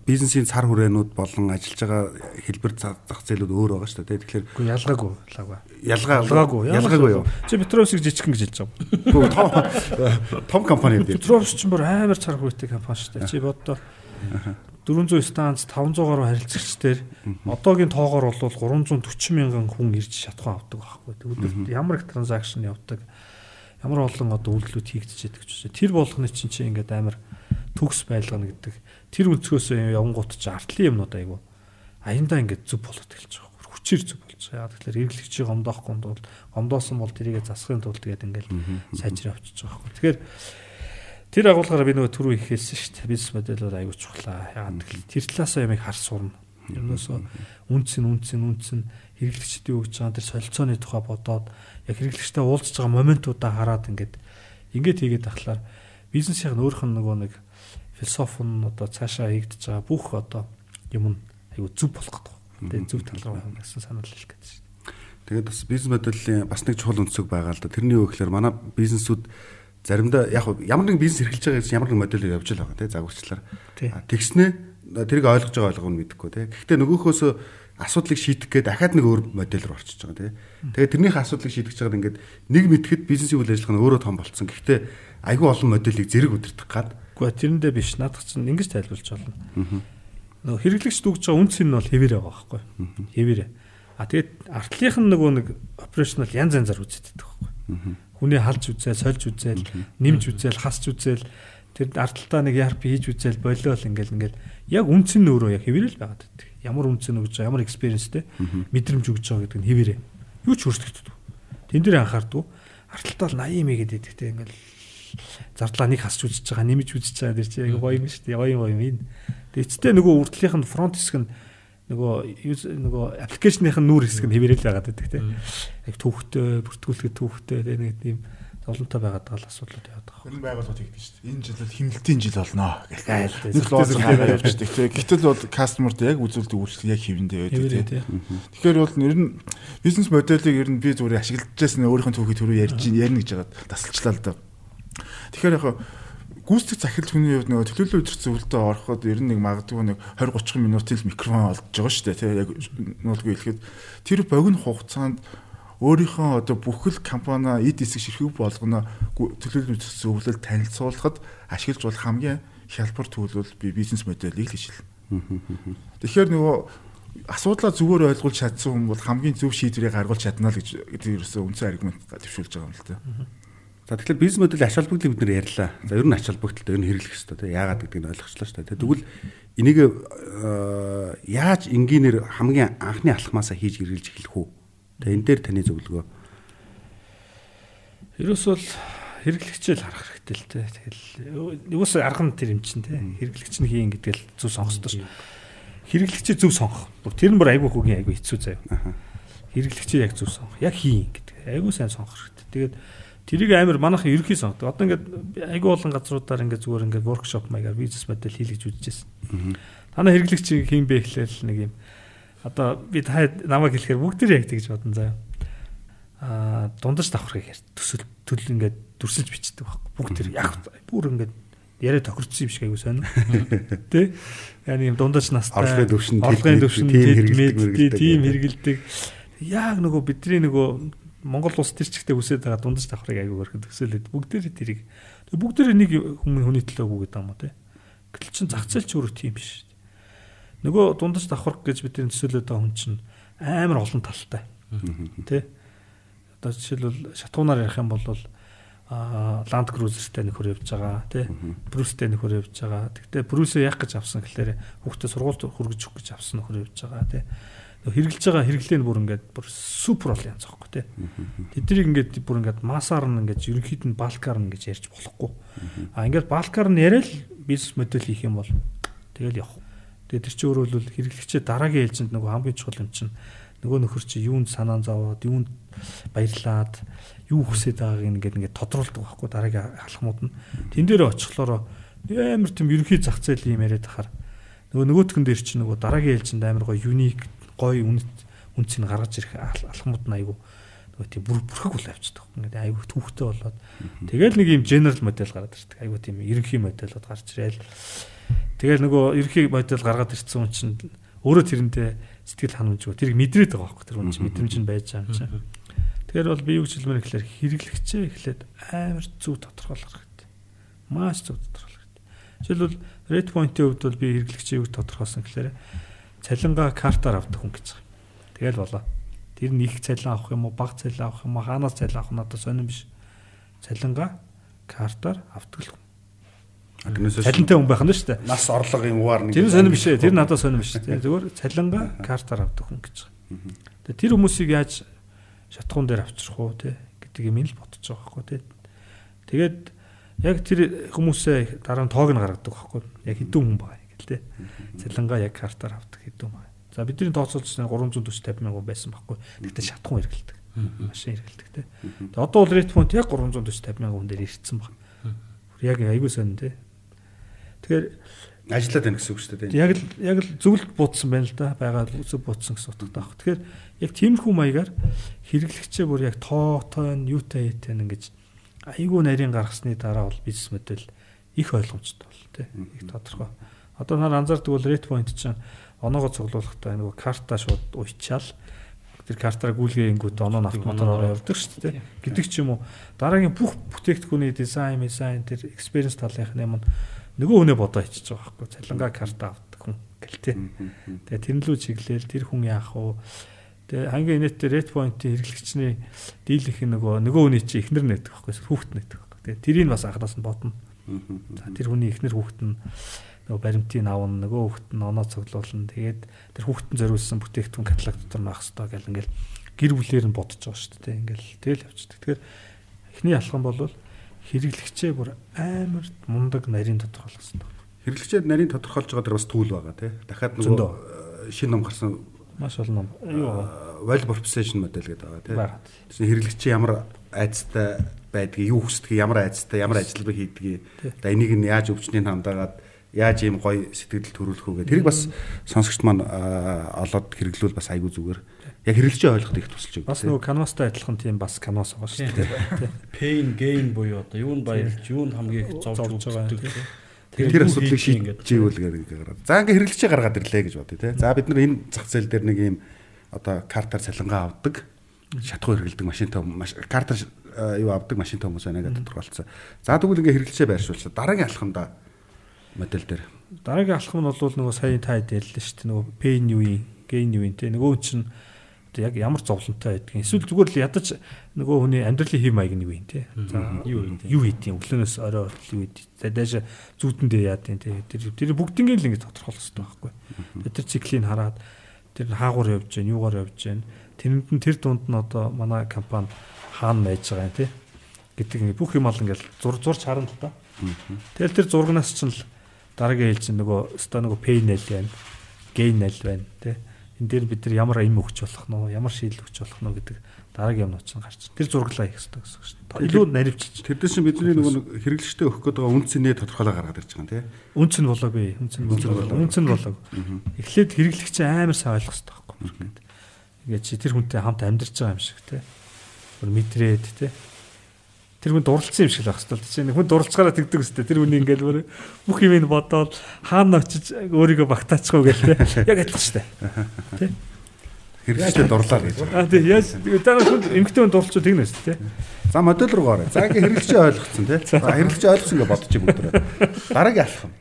бизнесийн цар хүрээнүүд болон ажиллаж байгаа хэлбэр зах зээлүүд өөр байгаа шүү дээ. Тэгэхээр Үгүй ялгаагүй лагва. ялгаа Ялгаагүй. ялгаагүй юу? Чи Петровсыг жижигхэн гэж хэлж байгаа. Гүү том том компани дээр. Петровс ч бүр амар цар хүрээтэй компани шүү дээ. Чи боддоо 400 станц 500 гаруй харилцагчдэр одоогийн тоогоор бол 340 мянган хүн ирж шатхан авдаг байхгүй. Өдөрт ямар их транзакшн явдаг. Ямар олон одоо үйлдэлүүд хийгдэж байдаг ч үсэ. Тэр болгоны чинь чи ингээд амар төгс байлгана гэдэг. Тэр өнцгөөс явангууд чи артлын юмнууд айгу. Аяндаа ингээд зүв болоод эхэлж байгаа. Хүчээр зүв болж байгаа. Тэгэхээр эргэлэгчийг гомдоохгүй бол гомдоосон бол тэрийг засахын тулд тэгээд ингээд сайжраа авчиж байгаа байхгүй. Тэгэхээр тэр агуулгаараа би нөгөө түрүү их хэлсэн шүү дээ. Бизнес модельээр аягүй чухлаа. Яагаад гэвэл тэр талаасаа ямиг хар сурна. Ернөөсөө үнц нь үнц нь үнц нь хэрэглэгчдийн өгж байгаа тэр солилцооны тухай бодоод яг хэрэглэгчтэй уулзж байгаа моментуудаа хараад ингээд ингээд хийгээд тахлаар бизнесийн өөрөх нь нөгөө нэг философи нь одоо цаашаа хийгдэж байгаа бүх одоо юм нь аюу зөв болох гэдэг. Тэгээ зөв тал руу гэсэн санал хэлэх гэж байна. Тэгээд бас бизнес моделлийн бас нэг чухал өнцөг байгаа л да. Тэрний юу гэхээр манай бизнесүүд заримдаа яг ямар нэгэн бизнес эрхэлж байгаа гэсэн ямар нэгэн модельээр явж л байгаа тийм загварчлаар. Тэгснээ тэрийг ойлгож байгаа ойлгоно мэдэхгүй тийм. Гэхдээ нөгөөхөөс асуудлыг шийдэх гээд дахиад нэг өөр модель руу орчиж байгаа тийм. Тэгээд тэрнийхээ асуудлыг шийдэж байгаад ингээд нэг мэтгэд бизнесийн үйл ажиллагаа нь өөрөө том болцсон. Гэхдээ айгүй олон моделийг зэрэг удирдах гад. Гэхдээ тэрэндээ биш наадах чинь ингэж тайлбарлаж болно. Нөгөө хэрэглэгч дүүгж байгаа үнц нь бол хэвээр байгаа байхгүй. Хэвээр. А тэгээд артлынх нь нөгөө нэг операшнл янз янзаар үзэгддэг байхгүй. Хүний халж үзэл, сольж үзэл, нэмж үзэл, хасч үзэл тэр арталтаа нэг ярп хийж үзэл болиол ингээл ингээл яг үнц нь өөрөө яг хэвээр л байгаад байдаг. Ямар үнц нь өгж байгаа, ямар экспириенстэй мэдрэмж өгж байгаа гэдэг нь хэвээрээ. Юу ч өөрчлөгддөг. Тэн дээр анхаардаг. Арталтаа л 80 мэ гэдэг те ингээл зардлаа нэг хасч үзэж байгаа, нэмж үзэж байгаа дэр чи яг гоё юм шүү дээ. Гоё юм гоё юм. Тэгээ эцтэй нөгөө үрдлийнх нь фронт хэсэг нь нөгөө нөгөө аппликейшных нь нүүр хэсэг нь хэвээрэл байгаад байдаг тийм. Яг төвхтэй, бүртгүүлэхэд төвхтэй тийм нэг тийм зовлонтой байгаад байгаа асуудлууд яваад байгаа. Энэ байгууллагууд хийгдэж шүү дээ. Энэ жил бол химнэлтийн жил болно гэх гараа явчихдаг тийм. Гэтэл бол кастомерд яг үзүүлдэг үйлчлэг яг хэвэндээ байдаг тийм. Тэгэхээр бол нэр нь бизнес моделийг ер нь би зүгээр ашиглаж байсан өөрийнхөө түүхийг түрүү ярьж ярина гэж байгаа тасалчлаа л да. Тэгэхээр яг гүйцэтгэх захирал хүний хувьд нөгөө төлөөлөл үйлдвэр зөвлөлтөд ороход ер нь нэг магадгүй нэг 20 30 минутын л микрофон олдж байгаа шүү дээ тий яг нуулгүй хэлэхэд тэр богино хугацаанд өөрийнхөө одоо бүхэл компани эд эсэг ширхэг болгоно төлөөлөл үйлдвэр зөвлөлд танилцуулахад ашиглаж болох хамгийн хялбар төлөв би бизнес моделийг л хичээл. Тэгэхээр нөгөө асуудлаа зүгээр ойлгуулж чадсан хүн бол хамгийн зөв шийдвэрийг гаргуулж чадна л гэж тэр ерөөсөө үндсэн аргумент төвшүүлж байгаа юм л та. За тэгэхээр бизнес модель ач холбогдлыг бид нэр ярьлаа. За ер нь ач холбогдолтой ер нь хэрэглэх хэрэгтэй тийм яагаад гэдгийг ойлгочлаа шүү дээ. Тэгвэл энийг яаж энгийнээр хамгийн анхны алхмаасаа хийж хэрэгжилж эхлэх үү? Тэгээ энэ дээр таны зөвлөгөө. Ерөөс бол хэрэглэгчэл харах хэрэгтэй л дээ. Тэгэл юус арга нь тэр юм чинь тийм хэрэглэгч нь хийн гэдэг л зүг сонгосдоо шүү. Хэрэглэгчээ зөв сонгох. Тэр нь бүр айгүй хөгийн айгүй хэцүү заяа. Хэрэглэгчээ яг зөв сонгох. Яг хийн гэдэг. Айгүй сайн сонгох хэрэгтэй. Тэгээд Тэрийг амар манайхан ерөнхий сонгодог. Одоо ингээд айгүй олон газруудаар ингээд зүгээр ингээд воркшоп маягаар бизнес модель хийлгэж үзчихсэн. Танай хэрэглэгч хийм бэ гэхлээр нэг юм. Одоо би та намайг хэлэхээр бүгд тэр яг тэгж бодсон заяа. Аа дундаж давхрыг яар төсөл төлөл ингээд дүрсэлж бичдэг байхгүй. Бүгд тэр яг бүр ингээд яриа тохирцсон юм шиг айгу сонь. Тэ? Yani юм дундаж настай орлогын төвшин орлогын төвшин хэрэгэлдэг тийм хэрэгэлдэг. Яг нөгөө бидний нөгөө Монгол улс тэр чигтээ үсээд байгаа дундаж давхрыг аягүй өрхөд төсөөлөд бүгдээр тэрийг бүгдээр нэг хүмүүс хүний төлөө өгөөд байгаа юм уу те. Гэтэл чин зах зээл ч өөрөө тийм биш. Нөгөө дундаж давхар гэж бидний төсөөлөд байгаа хүн чинь амар олон талтай. Тэ. Одоо жишээлбэл шатуунаар ярих юм бол а Land Cruiser-тэй нөхөр явж байгаа тий Брүстэй нөхөр явж байгаа. Тэгтээ Брүсээ яах гэж авсан гэхээр хүүхдээ сургуульд хүргэж өгөх гэж авсан нөхөр явж байгаа тий хэрэгжилж байгаа хэрэглээ нь бүр ингээд бүр супер бол янз аахгүй тий. Тэднийг ингээд бүр ингээд масаар нь ингээд ерөнхийд нь балкаар нь гэж ярьж болохгүй. А ингээд балкаар нь яриад бизнес модель хийх юм бол тэгэл явах. Тэгээ тэр чинь өөрөө л хэрэглэгчээ дараагийн ээлжинд нөгөө хамгийн чухал юм чинь нөгөө нөхөр чи юунд санаа зовоод юунд баярлаад юу хүсэж байгааг ингээд ингээд тодруулдаг байхгүй дараагийн халахмууд нь. Тэн дээр очихлоороо амар тийм ерөнхий зах зээл юм яриад тахаар нөгөө нөгөөтгөн дээр чи нөгөө дараагийн ээлжинд амар гоё юник гоё үнэт үнцийг гаргаж ирэх алхмууд нь айгүй нөгөө тийм бүр бүрхэг бол авчдаг. Ингээд айгүй түүхтэй болоод тэгэл нэг юм general модель гараад ирдэг. Айгүй тийм ерөнхий модельуд гарч ирээл тэгэл нөгөө ерөнхий модель гаргаад ирсэн хүн чинь өөрөө тэрэндээ сэтгэл ханамжгүй тэрийг мэдрээд байгаа байхгүй тэр хүн чинь мэдрэмж нь байж байгаа юм чинь. Тэгэхээр бол би юу гэж хэлмээр гэхээр хэрэглэгчээ эхлээд амар зөв тодорхойлох хэрэгтэй. Маш зөв тодорхойлох хэрэгтэй. Жишээлбэл rate point-ийн хувьд бол би хэрэглэгчээ юу тодорхойлсон гэхээр цалингаа картаар авдаг хүн гэж байгаа. Тэгэл болоо. Тэр нь их цалин авах юм уу, бага цалин авах юм уу, хаанаас цалин авах нь одоо сонирн биш. Цалингаа картаар авдаг хүн. Цалинтай хүн байх нь шүү дээ. Нас орлого юм ууар нэг. Тэр сонирн биш ээ. Тэр надад сонирн биш. Зүгээр цалингаа картаар авдаг хүн гэж байгаа. Тэр хүмүүсийг яаж шатхуун дээр авчрах уу те гэдэг юм л бодож байгаа байхгүй те. Тэгээд яг тэр хүмүүсээ дараа нь тоог нь гаргадаг байхгүй. Яг хэдэн хүн байгаа те. Цалингаа яг картаар авдаг хэдэн маа. За бидний тооцоолжсэн 340 50 мянган байсан байхгүй. Тэгтээ шатхун хэрэгэлдэг. Машин хэрэгэлдэг те. Тэгээ одоо бол рейт фонд яг 340 50 мянган хүн дээр ирсэн баг. Яг айгүй сонь те. Тэгэхээр ажиллаад байна гэсэн үг шүү дээ. Яг л яг л зөвлөлт буудсан байна л да. Байгаа зөв буудсан гэсэн утгатай баг. Тэгэхээр яг тиймэрхүү маягаар хэрэглэгчээ бүр яг тоотой нь юутай яатай ингэж айгүй нарийн гаргасны дараа бол бизнес модель их ойлгомжтой бол тий. Их тодорхой. Одоо нар анзаардаг бол rate point чинь оноогоо цуглуулахдаа нөгөө карта шууд уйчаал. Тэр картаар гүйлгээнгүүд оноо нь автоматар явдаг шүү дээ. Гэдэг ч юм уу. Дараагийн бүх бүтээгдэхүүний дизайн дизайн тэр experience талынх нь юм нөгөө хүнээ бодоо ичиж байгаа байхгүй. Цалингаа карта авдаг хүн гэлтэй. Тэгээ тэрнлүү чиглэл тэр хүн яах вэ? Тэгээ хамгийн инээдтэй rate point-ийн хэрэглэгчний дийлэх нөгөө нөгөө хүний чи ихнэр нээдэг байхгүй хүүхэд нээдэг байхгүй. Тэгээ тэрийг бас анханаас нь бодно. За тэр хүний ихнэр хүүхэд нь нөгөө баримтыг авна нөгөө хүүхэд нь оноо цуглуулна. Тэгээд тэр хүүхэдэн зориулсан бүтээгдэхүүн каталог дотор наах хэрэгтэй гэл ингээл гэр бүлээр нь бодож байгаа шүү дээ. Ингээл тэгэл явчихдаг. Тэгэхээр эхний алхам бол хэрэглэгчээ бүр амар мундаг нарийн тодорхойлох хэрэгтэй Хэрэглэгчид нарийн тодорхойлж байгаа дэр бас түүл байгаа тий. Дахиад нөгөө шинэ ном гарсан маш олон ном. Юу? Value proposition модель гэдэг байгаа тий. Тэгэхээр хэрэглэгч ямар айцтай байдгийг, юу хүсдэг, ямар айцтай, ямар ажилбар хийдгийг, за энийг нь яаж өвчнийг хандаагаад яаж ийм гоё сэтгэл төрүүлэх үү гэдэг. Тэрийг бас сонсогчд маань олоод хэрэглүүл бас айгүй зүгээр. Яг хэрэглэж ойлгоход их тусалж байгаа. Бас нөгөө канвастай адилхан тийм бас канвас байгаа шүү дээ. Pain gain буюу одоо юунд баярлж, юунд хамгийн их зовж байгаа. Тэр асуудлыг шийдэж ивэл гэдэг. За ингээ хэрэглэж гаргаад ирлээ гэж бодъё те. За бид нар энэ зах зээл дээр нэг ийм одоо картаар цалингаа авдаг шатхуу хэрэгэлдэг машинтай картаар юу авдаг машинтай хүмүүс байна гэдэг тодорхойлцсон. За тэгвэл ингээ хэрэглэжээ байршуулсан. Дараагийн алхамда модель дээр. Дараагийн алхам нь бол нөгөө сая та хэллээ шүү дээ. Нөгөө pain юу, gain юу те. Нөгөө чинь яг ямар зовлонтой байдгийг эсвэл зүгээр л ядаж нөгөө хүний амьдралын хэм маяг нь юу юм те. За юу юм те. Юу хийдэм өглөөнөөс орой хүртэл юу хийдэ. За дэш зүүтэндээ яадын те. Тэр тэр бүгднийг л ингэ тодорхойлох хэрэгтэй байхгүй. Тэр циклийг хараад тэр хаагуур явж гэн, юугаар явж гэн. Тэрэнд нь тэр дунд нь одоо манай компани хаана байж байгаа юм те. гэдэг ингэ бүх юм ал ингээл зур зурч харна л да. Тэгэл тэр зургнаас чинь л дараагийн хэл чинь нөгөө өстой нөгөө пей найл байна. Гейн найл байна те. Энд дээр бид нар ямар им өгч болох нь ямар шийдэл өгч болох нь гэдэг дараагийн юмнууд чинь гарч. Тэр зурглаа хийх хэрэгтэй гэсэн шүү дээ. Илүү наривчилж. Тэр дэс чинь бидний нөгөө хэрэглэгчтэй өгөх гээд байгаа үнцний тодорхойлоо гаргаад ирж байгаа юм тий. Үнц нь болоогүй. Үнц нь болоогүй. Үнц нь болоог. Эхлээд хэрэглэгч амар сайн ойлгох хэрэгтэй байхгүй. Ингээд чи тэр хүнтэй хамт амьдарч байгаа юм шиг тий. Мэдрээд тий тэр хүн дурлцсан юм шиг л байх хэвэл чинь хүн дурлцгаараа тэгдэг өстэй тэр хүний ингээл бүр бүх юм ин бодоод хаана очиж өөрийгөө багтаачихгүй гээл те яг адилхан шүү дээ. Те хэрэгжтэй дурлаа гэж. Аа тий яаж нар хүн эмгтэн хүн дурлцуу тэгнэ өстэй те за модель руу гараа. За ингээ хэрэгжээ ойлгоцсон те за. Хэрэгжээ ойлгосон ингээ бодчих бүгд дараагийн алхам.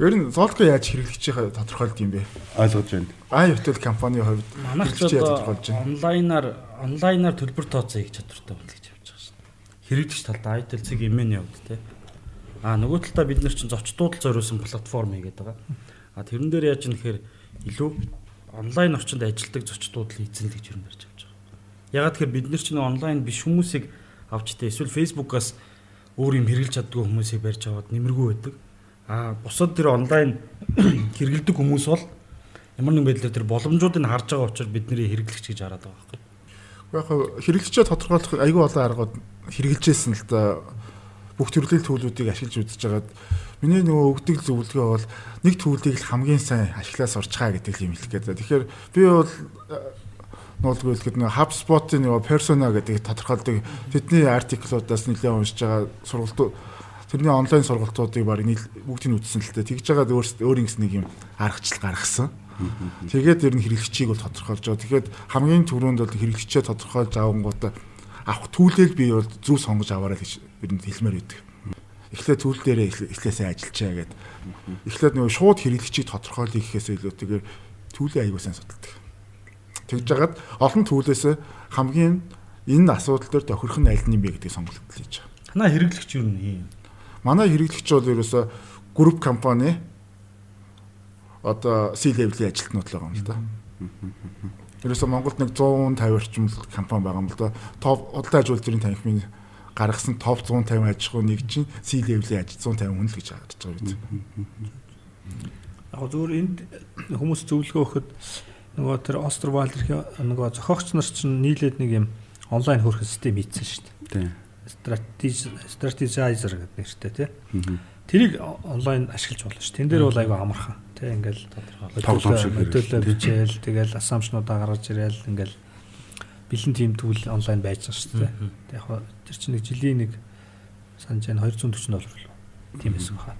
Ер нь Zolco яаж хэрэглэгчийн тодорхойлд юм бэ? Ойлгож байна. Аа hotel компанийн хувьд манайх ч онлайнаар онлайнаар төлбөр тооцоо хийх чадвартай байна хэрэглэгч талдаа цэг имэн явд те. А нөгөө талдаа бид нар чинь зочдууд л зориулсан платформ хийгээд байгаа. А тэрэн дээр яаж нэхэр илүү онлайн орчинд ажилладаг зочдууд л эзэнлэг жирэн барьж авч байгаа. Ягаад тэгэхээр бид нар чинь онлайн биш хүмүүсийг авч тэ эсвэл фейсбુકаас өөр юм хэрэглэж чаддгүй хүмүүсийг барьж аваад нэмэргүй байдаг. А бусад тэр онлайн хэрэгэлдэг хүмүүс бол ямар нэгэн байдлаар тэр боломжуудыг харж байгаа учраас бидний хэрэглэгч гэж хараад байгаа байхгүй. Яг хэрэглэгчээ тодорхойлох айгүй олон аргууд хэрэгжилжсэн л да бүх төрлийн төлөвүүдийг ашиглаж үзэж байгаад миний нөгөө өгдөг зөвлөгөө бол нэг төлөвийг л хамгийн сайн ашиглаа сурчгаа гэдэг юм хэлэх гээд. Тэгэхээр би бол нуулгүй л гэдэг нөгөө HubSpot-ийн нөгөө persona гэдэг тодорхойлдог тэдний артиклуудаас нэлээд уншиж байгаа сургалтууд тэрний онлайн сургалтуудыг баг бүгдийг үзсэн л дээ. Тэгж байгаа өөрийн гэсэн нэг юм аргачлал гаргасан. Тэгээд ер нь хэрэглэгчийг бол тодорхойлж байгаа. Тэгэхээр хамгийн түрүүнд бол хэрэглэгчээ тодорхойлж авангуудаа авах төлөөл би бол зүв сонгож аваарай гэж ер нь хэлмээр байдаг. Эхлээд төлөл дээрээ эхлээсээ ажиллачаа гэдэг. Эхлээд нөгөө шууд хэрэглэгчийг тодорхойлъё гэхээс илүүтэйгээр төлөө аягүй сайн судалдаг. Тэгж жагаад олон төлөөс хамгийн энэ асуудал дээр тохирох нь аль нь юм бэ гэдгийг сонголт хийж байгаа. Танаа хэрэглэгч юу юм? Манай хэрэглэгч бол ерөөсө групп компани одоо C level-ийн ажилтнууд л байгаа юм л да. Ерөөсө Монголд нэг 150 орчим компани байгаа юм л да. Топ худалдаа аж үйлдвэрийн танхимын гаргасан топ 150 аж ахуй нэг чинь C level-ийн аж 150 хүн л гэж харж байгаа биз. Яг зөвөр энд хүмүүс зөвлөгөө өгөхөд нөгөө тэр Остервалд нөгөө зохиогч нар чинь нийлээд нэг юм онлайн хөрөх систем хийсэн шүү дээ. Стратеги стратегизер гэдэг нэртэй тий. Тэрийг онлайн ашиглаж болно шүү. Тэн дээр бол айгүй амархан. Тэ ингээл тоглоом шиг хөтөлөө бичээл тэгэл асамшнуудаа гаргаж ирээл ингээл бэлэн тим түүл онлайн байж байгаа шүү дээ. Тэг яг тэр чинь нэг жилийн нэг санаж байна 240 доллар болов. Тийм эсэх хаа.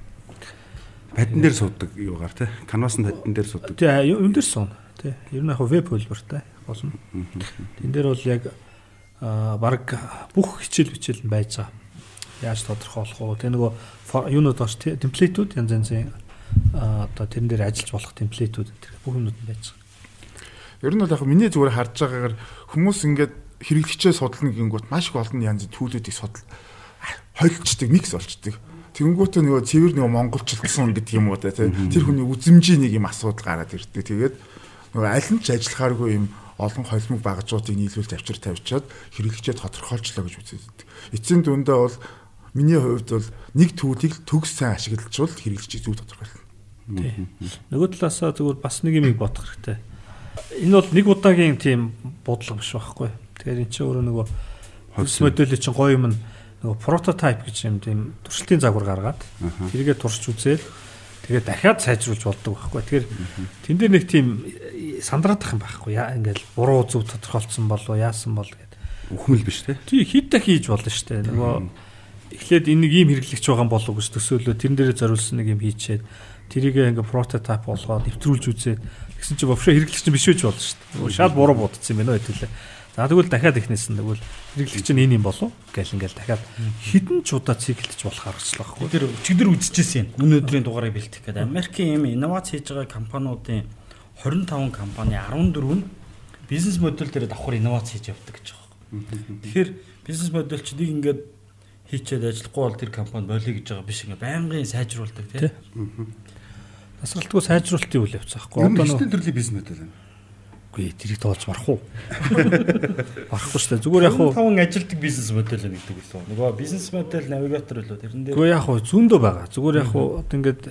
Падан дээр суудаг юугаар те. Canvas-ын падан дээр суудаг. Тий, юм дээр суун. Тий. Ер нь яг веб хөлбөртэй болно. Тэн дээр бол яг аа баг бүх хичээл бичээл нь байж байгаа. Яаж тодорхойлох вэ? Тэ нөгөө юунууд баш темплейтүүд янз янзын одоо тэрэн дээр ажиллаж болох темплейтүүд тэр бүх юмнууд нь байж байгаа. Ер нь бол яг миний зүгээр харж байгаагаар хүмүүс ингээд хэрэглэгчээ судална гингүүт маш их олон янзын төлүүдийг судал хойлцдаг микс болчдөг. Тэнгүүтээ нөгөө цэвэр нөгөө монголчлсан гэдэг юм уу те тэр хүний үзэмжийн нэг юм асуудал гараад ирдэг. Тэгээд нөгөө аль нь ч ажиллахааргүй юм олон холимог багажуудыг нийлүүлж авчир тавьчаад хэрэглэгчээ тодорхойлчлоо гэж үздэг. Эцсийн дүндээ бол миний хувьд бол нэг төвүүдийг төгс сайн ашиглажвал хэрэглэж зүг тодорхойлно. Тий. Нөгөө талаасаа зүгээр бас нэг юм бодох хэрэгтэй. Энэ бол нэг удаагийн тийм бодлого биш байхгүй. Тэгэхээр эн чинь өөрөө нөгөө хөлс модели чинь гоё юм нөгөө прототип гэж юм тийм туршилтын загвар гаргаад тэрийгэ туршиж үзээл тэгээд дахиад сайжруулж болдог байхгүй. Тэгэхээр тэн дээр нэг тийм сандраадах юм байхгүй. Яа ингээл буруу зөв тодорхойлцсон болов яасан бол гэдэг. Үхмэл биш те. Тий хит та хийж болно шүү дээ. Нөгөө эхлээд энэ нэг юм хэрэглэгч байгаа болов гэж төсөөлөө тэрэн дээрээ зориулсан нэг юм хийчээд тэрийг ингээ прототип болгоод нэвтрүүлж үзээд тэгсэн чинь вообще хэрэглэгч нь биш байж болно шүү дээ. Шал буруу бодсон юм байна хэвлээ. За тэгвэл дахиад ихнээс нь тэгвэл хэрэглэгч нь энэ юм болов гэл ингээл дахиад хідэн ч удаа циклдэж болох аргачлал байхгүй. Тэр өчигдөр үзчихсэн юм. Өнөөдрийн дугаарыг бэлтэх гэдэг. Америкийн юм инновац хийж байгаа компаниудын 25 компани 14 нь бизнес модель дээр давхар инновац хийж явдаг гэж байгаа. Тэгэхээр бизнес модель ч нэг ингээд хийчээд ажиллахгүй бол тэр компани болиё гэж байгаа биш ингээ байнгын сайжруулдаг тий. Тасралтгүй сайжруулалтын үйл явц аахгүй. Одоо нэг төрлийн бизнес модель байна. Үгүй тэрийг тоолж марах уу? Марахгүй шүү дээ. Зүгээр яг уу таван ажилтдаг бизнес модель гэдэг үү? Нөгөө бизнес модель навигатор лөө тэрэн дээр. Үгүй яг уу зүүндөө байгаа. Зүгээр яг уу одоо ингээд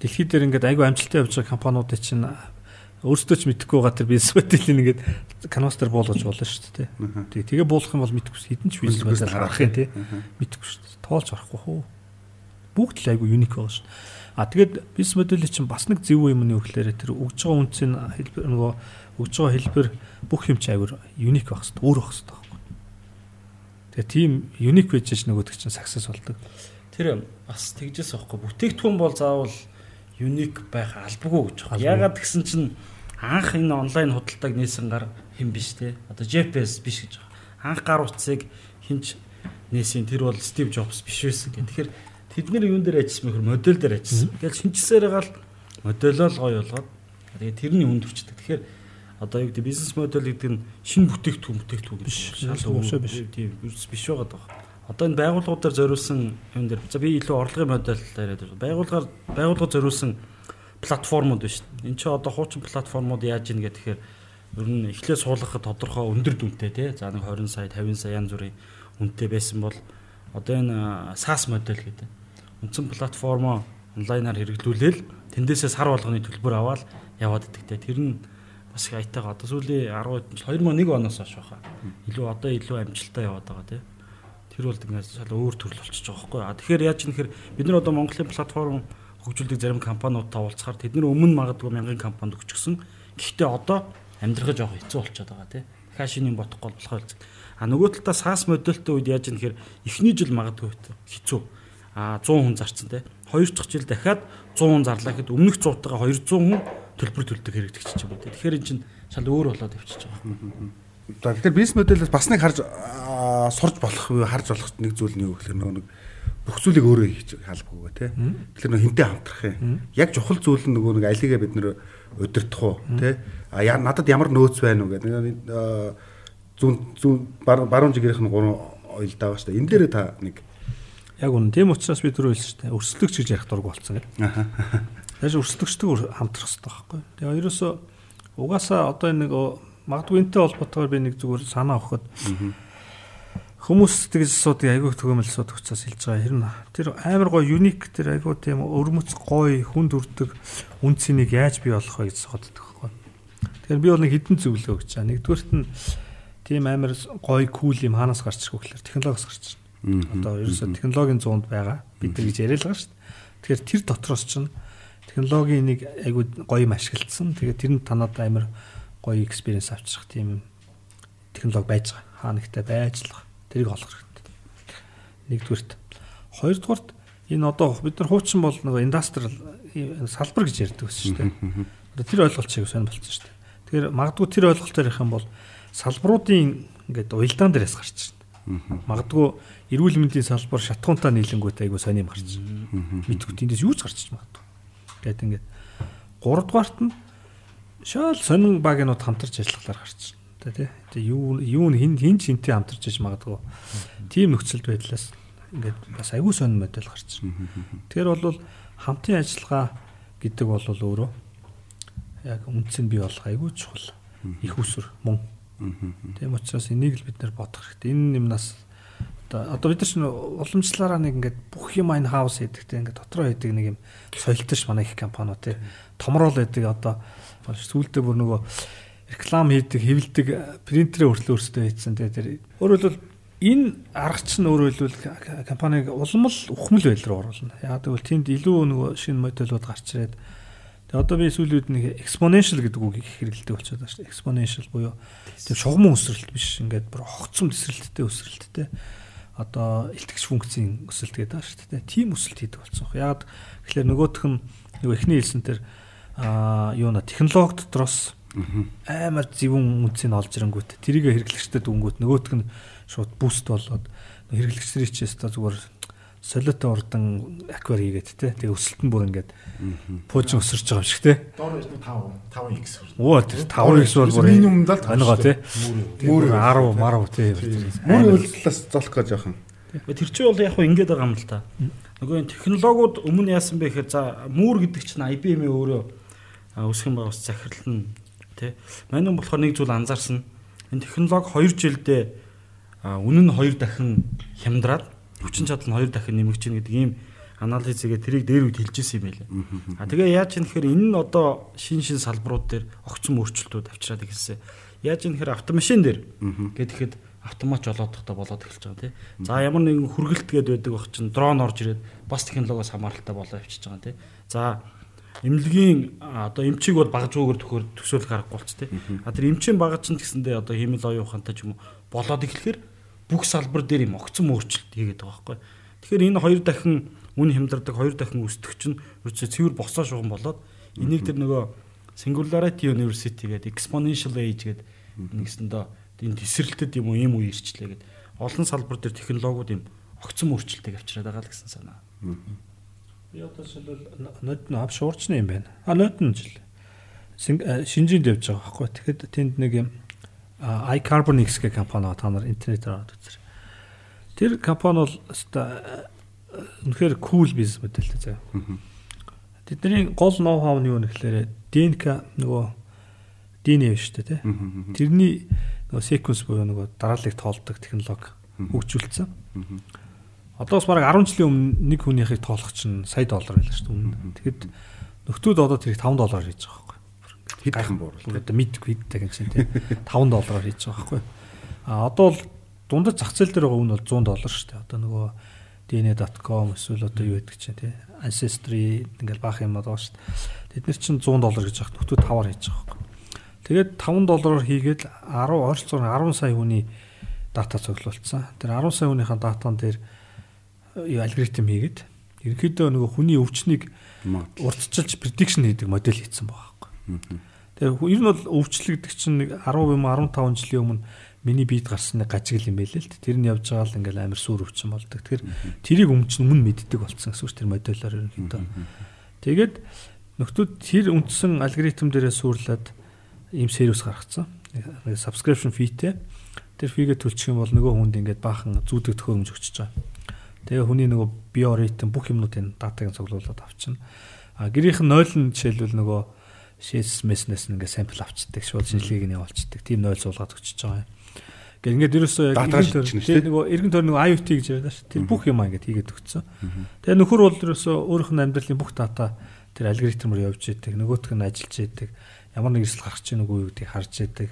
дэлхийд дээр ингээд айгүй амжилттай явж байгаа компаниудыг чинь өөрсдөө ч мэдэхгүй байгаа тэр бизнес моделийг ингээд канвас дээр буулгаж болно шүү дээ. Тэгээ тэгээ буулгах юм бол мэдэхгүй хідэн ч бизнес модель харах юм тий. Мэдэхгүй шүү дээ. Тоолж харахгүй хөө. Бүгд л айгүй юник байгаа шүү. А тэгээд бизнес модель чинь бас нэг зөв юм нь юу гэхээр тэр өгж байгаа үнцийн хэлбэр нөгөө өгж байгаа хэлбэр бүх юм чи айгүй юник байх хэрэгтэй, өөр байх хэрэгтэй байхгүй. Тэгээ тийм юник байж ш нөгөөдөг чинь саксес болдог. Тэр бас тэгжээс байхгүй. Бүтээгдэхүүн бол заавал юник байх албагүй гэж байна. Ягаад гэсэн чинь анх энэ онлайн худалдааг нээсэн гар хэн биш те. Одоо GPS биш гэж байна. Анх гар утсыг хинч нээсэн тэр бол Стив Джобс биш байсан гэх. Тэгэхээр Тэд нэр юун дээр ажилласан бэхэр модель дээр ажилласан. Тэгэл шинжилсээр гаал модельоо л гоё болгоод тэгээ тэрний үнд хүрчдэг. Тэгэхээр одоо юу гэдэг бизнес модель гэдэг нь шинэ бүтээгдэхүүн бүтээгдэхүүн биш. Шал уушаа биш. Тийм биш байгаад байгаа. Одоо энэ байгууллагуудаар зориулсан юм дээр за би илүү орлогын модель яриад байна. Байгууллагаар байгууллага зориулсан платформуд биш. Энд чи одоо хуучин платформуд яаж ийн гэхээр ер нь эхлээ суулгахад тодорхой өндөр дүнтэй тий. За нэг 20 сая 50 сая янз бүрийн үнэтэй байсан бол одоо энэ SaaS модель гэдэг үндсэн платформоо онлайнаар хэрэглүүлээл тэндээсээ сар болгоны төлбөр аваад яваад идэгтэй. Тэр нь бас их аятайгаа одоо сүүлийн 10 2001 оноос хойш баха. Илүү одоо илүү амжилттай яваад байгаа тийм. Тэр бол ингээд шал өөр төрөл болчихж байгаа байхгүй. А тэгэхээр яаж юм хэр бид нар одоо Монголын платформ хөгжүүлдэг зарим компаниудтай уулзахаар тэд нар өмнө магадгүй мянган компанид өгчихсөн. Гэхдээ одоо амьдрахад жоох хэцүү болчиход байгаа тийм. Дахиад шинэ юм бодохгүй болохоор. А нөгөө талдаа SaaS модельтэй үед яаж юм хэр эхний жил магадгүй хэцүү а 100 хүн зарцсан те. Хоёр дахь жил дахиад 100 хүн зарлаа гэхэд өмнөх 100-тайгаа 200 хүн төлбөр төлдөг хэрэгдэгч чинь байна. Тэгэхээр эн чинь шал өөр болоод явчихж байгаа. За тэгэхээр бизнес модельээс бас нэг харж сурж болох харж болох нэг зүйл нь юу гэхээр нөгөө нэг бүх зүйлийг өөрөө хийж хаалбгүй те. Тэгэхээр нөгөө хинтээ хамтрах юм. Яг чухал зүйл нь нөгөө нэг алигээ бид нэр удирдах уу те. А надад ямар нөөц байна уу гэдэг. Зүүн зүүн баруун жигээрх нь гурван ойл дагаа штэ. Энэ дээр та нэг Яг үнэ. Тийм учраас би түрүү хэлсэн шүү дээ. Өрсөлдөгч гэж ярих дург болсон гэдэг. Аа. Тэгэж өрсөлдөгчдөг хамтрах хэрэгтэй байхгүй. Тэгээ ерөөсөө угаасаа одоо нэг магадгүй энтэй холбоотойгоор би нэг зүгээр санаа өгөхөд хүмүүс тэгж асуудаг айгүй төгөөмөл асуудаг учраас хэлж байгаа. Хэрнэ тэр амар гой юник тэр айгүй тийм өрмөц гой хүнд үрдэг үнцнийг яаж бий болох вэ гэж асуудаг байхгүй. Тэгэхээр би бол нэг хідэн зөвлөгөө өгч байгаа. Нэгдүгээрт нь тийм амар гой кул юм хаанаас гарч ирэх вэ гэхээр технологиос гарч ирнэ. Одоо ерөөсөө технологийн зуунд байгаа бид нар гэж яриад байгаа шүү дээ. Тэгэхээр тэр дотроос чинь технологийн нэг айгүй гоё юм ашиглагдсан. Тэгээд тэр нь танад амар гоё экспириенс авчрах тийм технологи байж байгаа. Хаа нэгтэй байж л байгаа. Тэрийг олох хэрэгтэй. Нэгдүгürt. Хоёрдугаарт энэ одоо бид нар хуучин бол нэг индастриал салбар гэж ярьдаг байсан шүү дээ. Тэр ойлголт чиг сонир болсон шүү дээ. Тэгэхээр магадгүй тэр ойлголтоор ярих юм бол салбаруудын ингээд уялдаан дээрээс гарч байна. Магадгүй эрүүл мэндийн салбар шатхуунтаа нийлэнгүүт айгу сони юм гарч. Мэдгүй тэндээс юу ч гарч магадгүй. Гэт ингээд 3 дугаарт нь шал сонин багийнууд хамтарч ажиллахлаар гарч. Тэ тий. Юу юу хин хин шинтэй хамтарч иж магадгүй. Тим нөхцөлд байдлаас ингээд бас айгу сонин модель гарч. Тэр бол хамтын ажиллагаа гэдэг бол өөрөө яг үндсэн бий болох айгу чухал их усүр мөн. Тийм учраас энийг л бид нар бодох хэрэгтэй. Энэ юмнаас Одоо бид нар ч уламжлалаараа нэг ингээд бүх юм айн хаус хийдэгтэй ингээд дотроо хийдэг нэг юм соёлтш манай их компаниуд тий. Томрол байдаг одоо сүүлдээ бүр нөгөө реклам хийдэг, хэвлдэг принтерээ хүртэл өөрсдөө хийсэн тий. Тэр өөрөөр хэлбэл энэ арга чинь өөрөөр хэлбэл компаниг улам л ухмал байдал руу оруулна. Яг тэгвэл тэнд илүү нөгөө шинэ модулууд гарч ирээд Тэгээ одоо би сүүлүүд нэг exponential гэдэг үгийг хэрэгэлдэг болчиход байна шүү дээ. Exponential буюу тийм шугам өсрэлт биш. Ингээд бүр хогцом тесрэлттэй өсрэлттэй одоо илтгэж функцийн өсөлт гэдэг байна шүү дээ. Тийм өсөлт хийдэг болсон. Яг тэгэхээр нөгөөх нь нөгөө эхний хэлсэн тэр аа юу нэ технологи дотроос амар зөвүүн үнцийг олж ирэнгүүт тэрийг хэрэглэгчдэд өнгөт нөгөөх нь шууд буст болоод хэрэглэгч нарыг ч яста зүгээр солиотой урдан аквар хийгээд те. Тэгээ өсөлт нь бүр ингээд пуучин өсөрч байгаа юм шиг те. Байж 5 5x оо тэр 5x бол бүр минимум дал онгоо те. мөр 10 марав те. Мөр үйлдэлээс золох гэж яахан тэр чинь бол яг хөө ингэж байгаа юм л та. Нөгөө энэ технологиуд өмнө яасан бэ гэхээр за мөр гэдэг чинь IBM-ийн өөрөө өсгөн байгаас захирлан тий манай болохоор нэг зүйл анзаарсан энэ технологи 2 жилдээ үнэн нь 2 дахин хямдраад хүчин чадал нь хоёр дахин нэмэгч гин гэдэг ийм анализ хийгээ тэрийг дээр үед хэлжсэн юм байлээ. А тэгээ яаж юм гэхээр энэ нь одоо шин шин салбарууд дээр огцом өөрчлөлтүүд авчираад ирсэн. Яаж юм гэхээр автомашин дээр гэхэд автомат жолоодохтой болоод эхэлж байгаа тийм. За ямар нэгэн хүргэлт гээд байдаг бох чинь дрон орж ирээд бас технологиос хамааралтай болоо явчихж байгаа тийм. За эмнэлгийн одоо эмчийг бол багжуугаар төхөр төсөөлөх аргагүй болч тийм. А тэр эмчийн багаж чинь гэсэндээ одоо химэл оюун ухаантай ч юм уу болоод эхлэхээр бүх салбар дээр юм огцом өөрчлөлт хийгээд байгаа байхгүй. Тэгэхээр энэ хоёр дахин үн хямдардаг хоёр дахин өсдөг чинь ерөөсөө цэвэр босоо шугам болоод энийг тэр нөгөө Singularity University гэдэг exponential age гэдэг нэгсэндээ энэ тесрэлтэд юм уу ийм үе ирчлээ гэдэг олон салбар дээр технологиуд юм огцом өөрчлөлтийг авчираад байгаа л гэсэн санаа. Би одоо жишээлбэл нод нь ав шуурчны юм байна. А нод нь жил шинжинд явж байгаа байхгүй. Тэгэхэд тэнд нэг юм iCarbonix гэх компани та нар интернетээр аваад үзэр. Тэр компани бол өстой үнэхээр кул бизнес модельтэй заяа. Тэдний гол ноу хав нь юу нэхлээрэ ДНК нөгөө ДНА шүү дээ тий. Тэрний нөгөө sequence буюу нөгөө дарааллыг тоолдог технологи хөгжүүлсэн. Одоо бас бараг 10 жилийн өмнө нэг хүнийхийг тоолох чинь сая доллар байлаа шүү дээ. Тэгэхэд нөхдүүд одоо тэрийг 5 доллараар хийж байгаа гайхан бууруулалт. Одоо мэдгүй хэдтэй юм чинь тий. 5 доллараар хийж байгаа байхгүй. А одоо бол дундад зах зээл дээр байгаа үн бол 100 доллар шүү дээ. Одоо нөгөө dna.com эсвэл одоо юу гэдэг чинь тий. Ancestry ингээл баах юм байгаа шүү дээ. Тэд нар чинь 100 доллар гэж авах нөтөд таваар хийж байгаа байхгүй. Тэгээд 5 доллараар хийгээд 10 ойролцоогоор 10 сая хүний дата цуглуулсан. Тэр 10 сая хүнийхээ датан дээр юу алгоритм хийгээд ерөнхийдөө нөгөө хүний өвчнийг урдчилж prediction хийдэг модель хийсэн байгаа байхгүй. Тэгээ ер нь бол өвчлөгдөг чинь нэг 10 юм 15 жилийн өмнө миний биед гарсан нэг гажигл юм байлээ л дээ. Тэр нь явж байгаа л ингээл амар сүр өвчин болдог. Тэгэхээр тэрийг чинь өмнө мэддэг болсон гэсэн үг тэр модулаар ерөнхийдөө. Тэгээд нөхдүүд тэр үндсэн алгоритм дээрээ суурлаад ийм сервис гаргацсан. Subscription feeтэй. Тэр фигээ төлчих юм бол нөгөө хүнд ингээд баахан зүүдэг төхөөрөмж өгчөж байгаа. Тэгээ хүний нөгөө биоритм бүх юмнуудын датаг цуглуулад авчна. А гэрийнх нь 0 нь жишээлбэл нөгөө шээс меснес ингээ сампл авчдаг шууд шинжилгээг нь явуулцдаг. Тим 0 суулгаад өгчөж байгаа юм. Гэр ингээд ерөөсөө яг тэр нөгөө эргэн тойр нөгөө IoT гэж яриад шүү. Тэр бүх юм ингээд хийгээд өгсөн. Тэгээ нөхөр бол ерөөсөө өөрийнх нь амьдралын бүх дата тэр алгоритмээр явж идэг. Нөгөөх нь ажиллаж идэг. Ямар нэг эрсдэл гарч ийн үгүй гэдгийг харж идэг.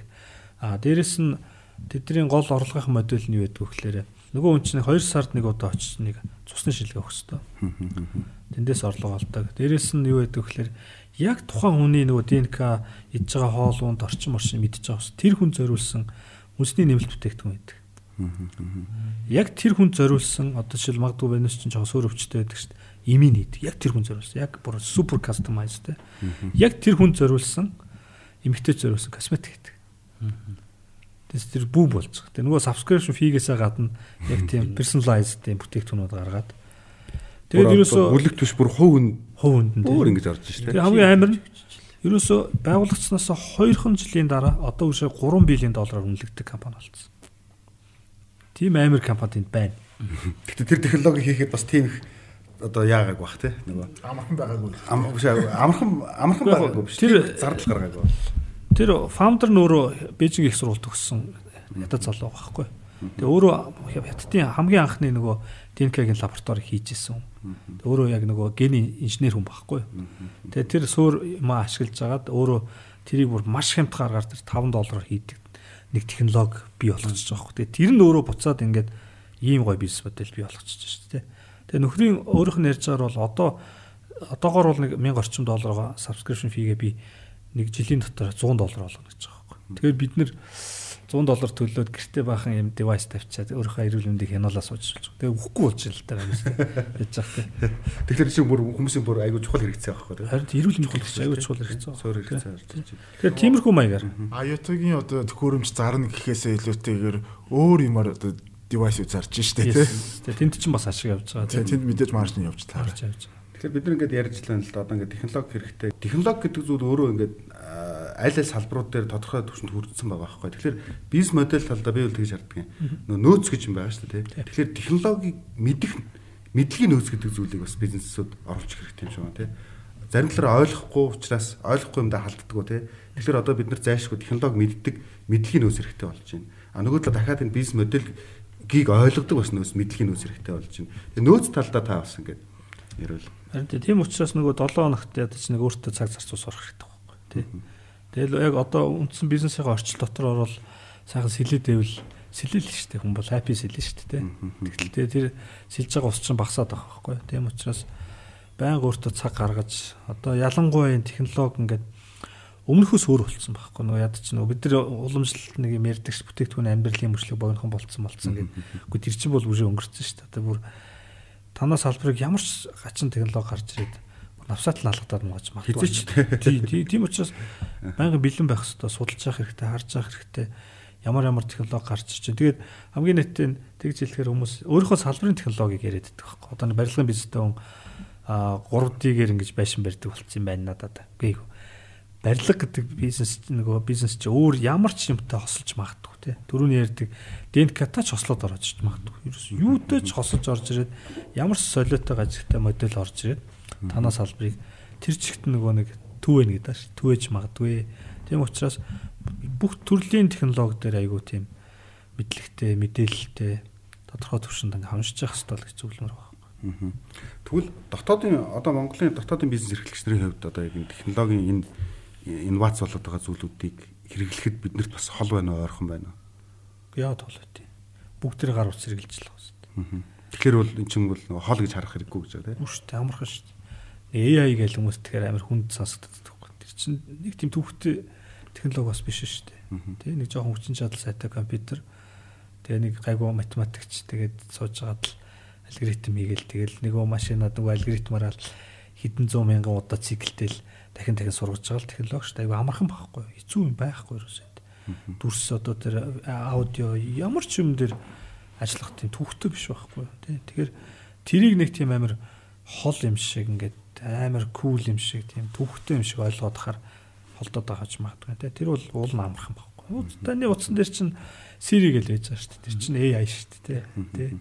А дээрэс нь тэдний гол орлогын модуль нь юу гэдэг вэ гэхээр нөгөө хүн чинь 2 сард нэг удаа очиж нэг цусны шилгээ өгөх хэрэгтэй. Тэндээс орлого олдог. Дээрэс нь юу гэдэг вэ гэхээр яг тухайн хүний нөгөө ДНК идж байгаа хоолунд орчин орчин мэдж байгаа ус тэр хүн зориулсан үндэсний нэмэлт бүтээгдэхүүн байдаг. Яг тэр хүн зориулсан одоо жишээл магадгүй бэнэс чинь жоохон суур өвчтэй байдаг шүү дээ. Имийн хийдэг. Яг тэр хүн зориулсан. Яг бүр супер кастомайз тэ. Яг тэр хүн зориулсан эмгтэй зориулсан косметик гэдэг. Тэс тэр бүү байгаа. Тэр нөгөө subscription fee-гээсээ гадна яг тийм personalized тийм бүтээгдэхүүнүүд гаргаад Тэгээд ерөөсөө бүлэг төш бүр хувь нь хувь хүнд өөр ингэж орж штэ. Тэгээд хамгийн амар нь ерөөсөө байгуулагчнаас 2хан жилийн дараа одоо үшээ 3 биелийн доллараар үнэлэгдэх компани болсон. Тийм амар компанид байна. Гэтэ тэр технологи хийхэд бас тийм их одоо яагааг бах те нөгөө амархан байгаагүй. Амархан амархан байгаагүй биш. Тэр зардал гаргаагүй. Тэр фаундер нөөрөө Бээжинг их сургууль төгссөн ядад залуу байхгүй. Тэгээ өөрөө хятадын хамгийн анхны нөгөө ДНК-гийн лаборатори хийжсэн. Өөрөө яг нөгөө гений инженер хүн байхгүй. Тэгээ тэр суур маа ашиглаж агаад өөрөө тэрийг бүр маш хямдхан аргаар тэр 5 доллараар хийдэг нэг технологи бий болгочихж байгаа байхгүй. Тэгээ тэр нь өөрөө буцаад ингээд ийм гоё бизнес модель бий болгочихж шүү дээ. Тэгээ нөхрийн өөрийнх нь ярьж байгаа бол одоо одоогоор бол нэг 1000 орчим долларга subscription fee-гээ би нэг жилийн дотор 100 доллар болгоно гэж байгаа байхгүй. Тэгэхээр бид нэр 100 доллар төлөөд гэртээ баахан юм девайс тавьчаад өөрийнхөө эрүүл мэндийг хянуулаа сууж болж. Тэгээ үхгүй болж л таа юм шиг байж байгаа те. Тэгэхээр чи бүр хүмүүсийн бүр айгүй чухал хэрэгцээ байхгүй тий. Харин эрүүл мэндийг айгүй чухал хэрэгцээ. Суур хэрэгцээ байна. Тэгэхээр тиймэрхүү маягаар. IoT-гийн одоо төхөөрөмж зарна гэхээсээ илүүтэйгээр өөр юмар одоо девайс зарж штэ тий. Тэгээ тэнд чинь бас ашиг явж байгаа. Тэнд мэдээж маржин явж таарч явж. Тэгэхээр бид нар ингээд ярьж лээ л да одоо ингээд технологи хэрэгтэй. Технологи гэдэг зүйл өөрөө ингээд аль аль салбарууд дээр тодорхой түвшинд хүрдсэн байгаа байхгүй. Тэгэхээр бизнес модель талдаа би бол тэгж харддаг юм. Нөө нөөц гэж юм байгаа шүү дээ. Тэгэхээр технологиг мэдэх мэдлэгийн нөөц гэдэг зүйлийг бас бизнесүүд оруулах хэрэгтэй юм шиг байна тий. Зарим талаар ойлгохгүй учраас ойлгохгүй юмдаа халддаг уу тий. Тэгэхээр одоо бид нар зайлшгүй технологи мэддэг мэдлэгийн нөөц хэрэгтэй болж байна. А нөгөө талаа дахиад энэ бизнес модельгийг ойлгодог бас нөөц мэдлэгийн нөөц хэрэгтэй болж байна. Тэгээ нөөц талдаа та бас ингээд ярил. Харин тийм учраас нөгөө 7 хоногт ядаж нэг өөртөө цаг зарцуус орох хэрэгтэй байхгүй тий. Тэгэл яг одоо үндсэн бизнесийн орчил дотор орвол сайхан сэлэдэвэл сэлэл шүү дээ хүн бол хаппи сэлэн шүү дээ. Тэгтэлтэй тэр сэлж байгаа ус чинь багасаад байгаа байхгүй. Тийм учраас байнга өөртөө цаг гаргаж одоо ялангуяа энэ технологи ингээд өмнөхөөс өөр болцсон байхгүй нөгөө яд чинь бид нар уламжлалт нэг юм ярьдаг ш бүтээгдэхүүн амьдралын мөрчлөг богинохон болцсон болцсон гэдэг. Үгүй тэр чинь бол үгүй өнгөрцөн ш. Одоо бүр танаас салбарыг ямар ч гачин технологи гарч ирээд навсаат нь алгадаад мууж магадгүй. Ч тийм учраас байнгын бэлэн байх хэрэгтэй, судалж явах хэрэгтэй, харж явах хэрэгтэй. Ямар ямар технологи гарч ирж байна. Тэгээд хамгийн нийтийн тэгж хэлэхээр хүмүүс өөрийнхөө салбарын технологиг яриад байдаг байхгүй. Одоо барилгын бизнестэй хүн а 3D-гээр ингэж байшин барьдаг болсон юм байна надад. Үгүй ээ. Барилга гэдэг бизнес нөгөө бизнес чи өөр ямар ч юмтай хосолж магадгүй тий. Дөрөвний ярьдаг ДНК-та ч хослоод орж иж магадгүй. Ерөөс юутай ч хосолж орж ирээд ямар ч солиотой гажигтай модель орж ирээд танаа салбарыг тэр чигт нөгөө нэг төв вэ гэдэг ш. Төвэж магадгүй. Тийм учраас бүх төрлийн технологи дээр айгүй тийм мэдлэгтэй, мэдээлэлтэй тодорхой төвшөнд ингээ хамжиж явах хэрэгтэй гэж зөвлөмөр байна. Тэгвэл дотоодын одоо Монголын дотоодын бизнес эрхлэгчдийн хувьд одоо энэ технологийн энэ инновац болоод байгаа зүйлүүдийг хэрэглэхэд биднэрт бас хол байна уу, ойрхон байна уу? Яа тол үгүй. Бүгд тэр гар утас хэрэгжилж л байгаа дээ. Тэгэхээр бол эн чинь бол хол гэж харах хэрэггүй гэж байна тийм. Үгүй амархан шүү дээ. AI гэл хүмүүс тэгэхээр амар хүнд сонсогддог байхгүй. Тэр чинь нэг тийм төвхтэй технологи бас биш шүү дээ. Тэ нэг жоохон хүчин чадал сайтай компьютер. Тэгээ нэг гайгүй математикч тэгээд сууж агаад л алгоритм хийгээл тэгэл нөгөө машинаад нөгөө алгоритмаар л хэдэн зуун мянган удаа циклтэл дахин дахин сургаж байгаа л технологи шүү дээ. Айгу амархан байхгүй. Хэцүү юм байхгүй юусоо. Дүрс одоо тэр аудио ямар ч юм дээр ажиллах тийм төвхтэй биш байхгүй. Тэ тэгэхээр тэрийг нэг тийм амар хол юм шиг ингээд амар кул юм шиг тийм төвхтэй юм шиг ойлгоод хахаар холдоод байгаа ч магадгүй тий. Тэр бол уул нь амархан байхгүй. Таны утсан дээр чинь Siri гэж байж байгаа шүү дээ. Тэр чинь AI шүү дээ тий.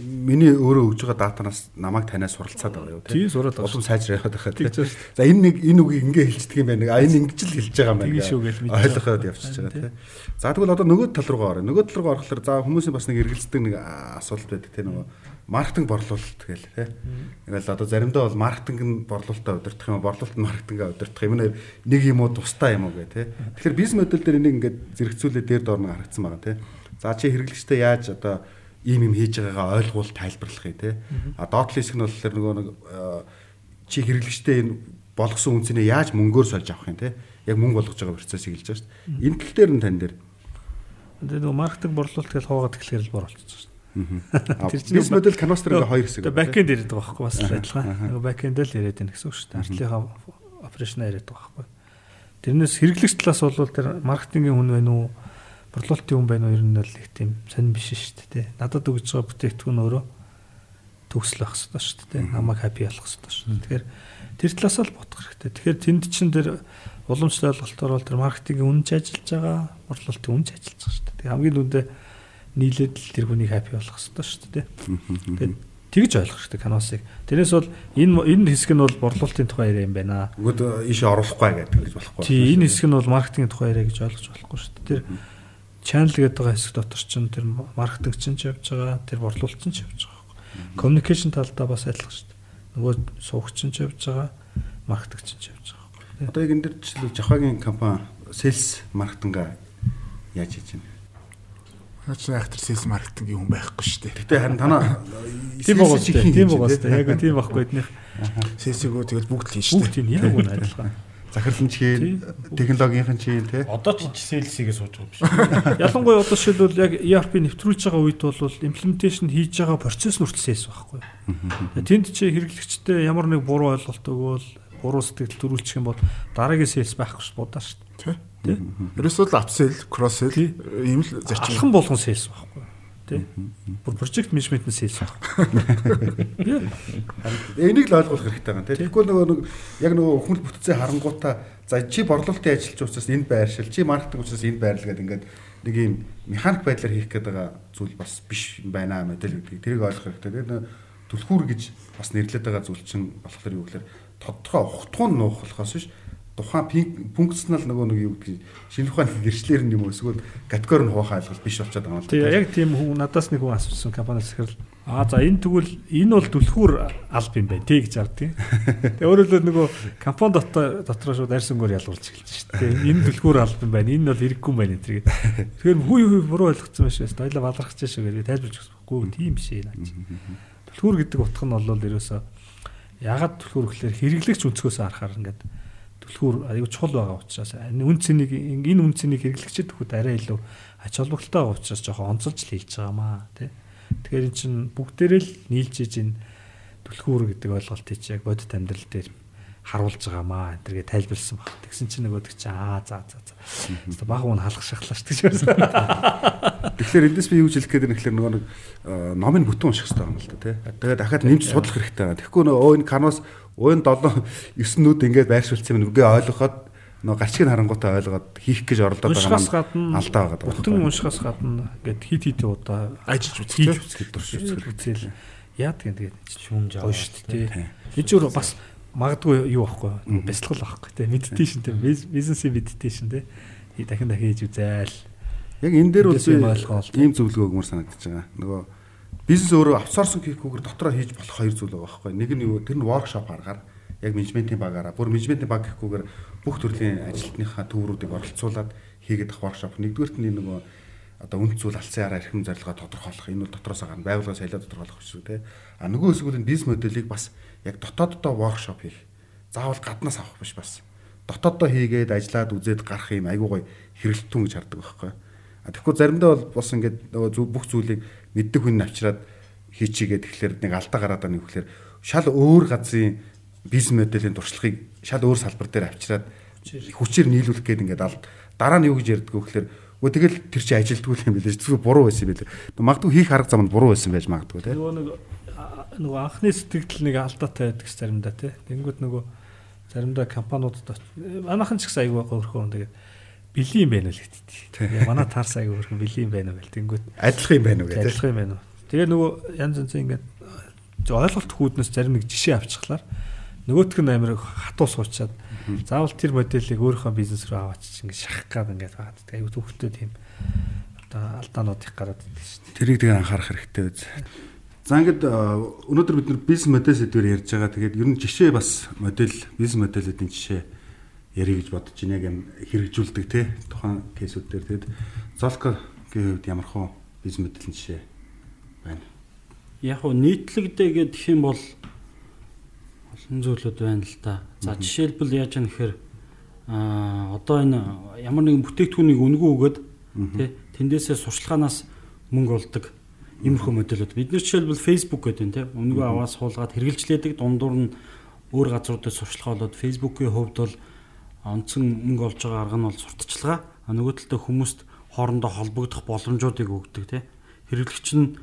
Миний өөрөө өгж байгаа датанаас намайг танаас суралцаад байгаа юу тий. Сураад байгаа. Улам сайжраа яваад байгаа тий. За энэ нэг энэ үгийг ингээ хэлчихдэг юм байна. А энэ ингэж л хэлж байгаа юм байна. Тийм шүү гэж мэдээ. Ойлгоход явчихж байгаа тий. За тэгвэл одоо нөгөө тал руугаа орё. Нөгөө тал руугаа орохлоор за хүмүүсийн бас нэг эргэлздэг нэг асуулт байдаг тий нөгөө маркетинг борлуулалт гээл тий. Ингээл одоо заримдаа бол маркетинг нь борлуулалтаа удирдах юм, борлуулалт нь маркетингаа удирдах юм нэг юм уу тустай юм уу гэ тий. Тэгэхээр бизнес модель дээр энийг ингээд зэрэгцүүлээ дээр доор нь харагдсан байгаа тий. За чи хэрэглэгчтэй яаж одоо ийм юм хийж байгаагаа ойлгуул тайлбарлах юм тий. А доотлын хэсэг нь болохоор нөгөө нэг чи хэрэглэгчтэй энэ болгосон үнцнийг яаж мөнгөөр сольж авах юм тий. Яг мөнгө болгож байгаа процессыг хэлж байгаа шүү дээ. Энэ тал дээр нь тань дээр. Тэгээ нөгөө маркетинг борлуулалт гэж хуугаад эхлэхээр л бор болчихсон Тэр чинь бизнес модель канвас дээр хоёр хэсэг. Тэгээ бэкэнд яриад байгаа байхгүй бас адилхан. Нөгөө бэкэнд л яриад байна гэсэн үг шүү дээ. Артлынхаа операшн яриад байгаа байхгүй. Тэрнээс хэрэглэгч талаас бол тэр маркетингийн хүн байна уу? Борлуулалтын хүн байна уу? Ер нь л их тийм сонир биш шүү дээ. Надад өгж байгаа бүтээгдэхүүн өөрөө төгсөл байх хэрэгтэй шүү дээ. Намайг хаппи болох хэрэгтэй шүү. Тэгэхээр тэр талаас л бодох хэрэгтэй. Тэгэхээр тэнд чин тэр уламжлалт ойлголтоор бол тэр маркетингийн үнж ажиллаж байгаа, борлуулалтын үнж ажиллаж байгаа шүү дээ. Тэгээ хамгийн дүндээ нийлээд л тэр хүнийг хаппи болгох хэрэгтэй шүү дээ. Тэгээд тэгж ойлгох хэрэгтэй каносыг. Тэрнээс бол энэ энэ хэсэг нь бол борлуулалтын тухай яриа юм байна. Үгүй ийшээ оруулахгүй гэдэг гэж болохгүй. Тий, энэ хэсэг нь бол маркетингийн тухай яриа гэж ойлгож болохгүй шүү дээ. Тэр channel гэдэг хэсэг дотор чинь тэр маркетинг чинь ч явж байгаа, тэр борлуулалт ч явж байгаа. Communication талдаа бас адилхан шүү дээ. Нөгөө суугч чинь ч явж байгаа, маркетинг ч явж байгаа. Одоо яг энэ дэр жишээлбэл Жахагийн компани sales маркетинга яаж хийж байна? Наач айхтар sales маркетингийн хүн байхгүй шүү дээ. Гэтэ харин танаа тийм байгаа шүү дээ. Тийм байгаа шүү дээ. Яг тийм байхгүй эднийх. Sales-ийг тэгэл бүгд л хийн шүү Бүгд тийм яг үн адилхан. Захирлын хийн, технологийн хийн тий. Одоо ч sales-ийг сууж байгаа юм биш. Ялангуяа одоо жишээлбэл яг ERP нэвтрүүлж байгаа үед бол implementation хийж байгаа процесс нүртэл sales байхгүй. Тэнд чи хэрэглэгчтэй ямар нэг буруу ойлголт өгөөл, буруу сэтгэл төрүүлчих юм бол дараагийн sales байхгүй ш будаа ш. Тий. Тий. Ерөөсөө л upsell, cross-sell ийм л зарчим. Алхан болгон sales байхгүй. Тий. Бүр project management нь sales байхгүй. Энийг л ойлгох хэрэгтэй байгаа тийм. Тэгэхгүй нөгөө нэг яг нөгөө хүн бүтцээ харангуудаа за чи борлуулалтын ажилч учраас энэ байршил, чи маркетинг учраас энэ байрлал гэдэг ингээд нэг юм механик байдлаар хийх байгаа зүйл бас биш байна мэдэл гэдэг. Тэрийг ойлгох хэрэгтэй. Тэгээд түлхүүр гэж бас нэрлэдэг байгаа зүйл чинь болохоор юу гэхээр тодорхой ухтгуун нуух болохоос биш тухайн функционал нөгөө нэг юу гэдэг шинэ ухааны гэрчлэр нь юм уу эсвэл категори нь хуухай ойлголт биш болчиход байгаа юм л Тий яг тийм хүн надаас нэг хүн асуусан компаниас ихэрл аа за энэ тэгвэл энэ бол түлхүүр алба юм байна тий гэж ардیں۔ Тэгээ өөрөлдөө нөгөө компани дотор дотроо шууд арьсангоор ялгуулж эхэлж шүү дээ. Энэ түлхүүр алба юм байна. Энэ бол хэрэггүй юм байна энэ тэргээд. Тэгэхээр хүй хүй буруу ойлгоцсон байх шээс. Дойлоо балархаж шүү гэдэг тайлбарч өгсөхгүй тийм биш ээ наач. Түлхүүр гэдэг утга нь бол ерөөсөө ягаад түлхүүр гэхээр хэрэглэгч өнцгөөс харахаар ингээд түлхүүр аюу чухал байгаа учраас үн цэнийг энэ үн цэнийг хэрэглэгчэд өгөхөд арай илүү ач холбогдолтой байгаа учраас жоохон онцолж л хэлж байгаамаа тий. Тэгэхээр эн чинь бүгдээрээ л нийлж иж энэ түлхүүр гэдэг ойлголтыг чи яг бодит амьдрал дээр харуулж байгаамаа энэ тэргээ тайлбарлсан баг. Тэгсэн чинь нөгөөдөг чи аа за за за. Хэвээ баг уун халах шахлаа шүү дээ. Тэгэхээр эндээс би юу гэж хэлэх гээд байна гэхээр нөгөө нэг э, номын бүтэн унших хэрэгтэй юм л да тий. Тэгээд дахиад нэмж судлах хэрэгтэй байгаа. Тэгэхгүй нөгөө энэ канвас уян 7 9 нүд ингээд байршуулсан юм үгээ ойлгоход нөгөө гарчиг харангуйтай ойлгоод хийх гэж оролдоод байгаа гадна алдаа байгаа даа. бүтэн уншихаас гадна ингээд хит хит удаа Ажиллаж үзэх тий. үзэхэд дурш үзэл үзэл яадаг юм тэгээд Шүүмж гоё шүү дээ. Энэ ч бас магадгүй юу байхгүй бясалгал байхгүй тий. Медитейшн тий. Бизнесийн медитейшн тий. Дахин дахин хийж үзээл. Яг энэ дээр бол юм ийм зөвлөгөө өгмөр санагдаж байгаа. Нөгөө бизнес өөрөө аутсорсинг хийхгүйгээр дотроо хийж болох хоёр зүйл байгаа байхгүй. Нэг нь юу тэр нь воркшоп аргаар яг менежментийн багаараа бүр менежментийн баг гэхгүйгээр бүх төрлийн ажилтныхаа төврүүдийг оролцуулаад хийгээд ах воркшоп. Нэгдүгürt нь нөгөө одоо үнд зүйл алсын араа эрхэм зорилгоо тодорхойлох. Энэ бол дотроос гарна. Байгууллагаас аялаа тодорхойлох үг те. А нөгөө хэсгүүд нь бизнес моделийг бас яг дотооддоо воркшоп хийх. Заавал гаднаас авах биш бас. Дотооддоо хийгээд ажиллаад үзээд гарах юм айгуу гоё хэрэглэтүүн гэж хардаг байхгүй. А тэгэхгүй заримдаа бол бас ингээд нөгөө бүх зүйлийг мэддэг хүн авчираад хийчихгээд тэгэхээр нэг алдаа гараад байгаа нэг гэхээр шал өөр газрын бизнес моделийн туршлагыг шал өөр салбар дээр авчираад хүчээр нийлүүлэх гээд ингээд алд дараа нь юу гэж ярьдаг вэ гэхээр Өө тэгэл тэр чи ажилтгүй юм билээ. Зүгээр буруу байсан юм билээ. Магадгүй хийх арга зам нь буруу байсан байж магадгүй тийм. Нөгөө нэг нөгөө анхны сэтгэл нэг алдаатай байдаг заримдаа тий. Тэнгүүд нөгөө заримдаа компаниудад манайхан ч гэсэн аягүй өөрхөн тэгээд бэлэн юм байна л гэдэг. Манай таарс аягүй өөрхөн бэлэн юм байна уу гэл тэнгүүд Адилхан юм байна уу гэдэг. адилхан юм байна уу. Тэгээ нөгөө янз янзын ингээд ойлголт хүүднээс зарим нэг жишээ авчихлаар нөгөөх нь амир хатуу суучаад заавал тэр моделийг өөрийнхөө бизнес рүү аваач чинь ингээд шахах гад ингээд байгаа. Тэгээ аюу төвхөлтөө тийм одоо алдаанууд их гараад идэв шүү дээ. Тэрийг тэгээ анхаарах хэрэгтэй үз. За ингээд э, өнөөдөр бид нар бизнес модель сэдвээр ярьж байгаа. Тэгээд ер нь жишээ бас модель бизнес моделүүдийн жишээ ярих гэж бодож байна. Яг юм хэрэгжүүлдэг те тухайн кейсүүд дээр тэгээд Золко гэхэд ямар хөө бизнес модель жишээ байна. Яг уу нийтлэгдээ гэх юм бол олон зүйлүүд байна л да. За жишээлбэл яаж яах гэхээр аа одоо энэ ямар нэгэн бүтээгдэхүүнийг үнгүү өгөөд тий тэндээсээ сурчлагаанаас мөнгө олдог иймэрхүү модулууд. Бид нар жишээлбэл Facebook гэдэг нь тий үнгүү аваад суулгаад хэрэгжилжлээдэг дундуур нь өөр газруудад сурчлага болоод Facebook-ийн хувьд бол онцон мөнгө олж байгаа арга нь бол сурталчилгаа. А нөгөө талдаа хүмүүст хоорондоо холбогдох боломжуудыг өгдөг тий. Хэрэглэгч нь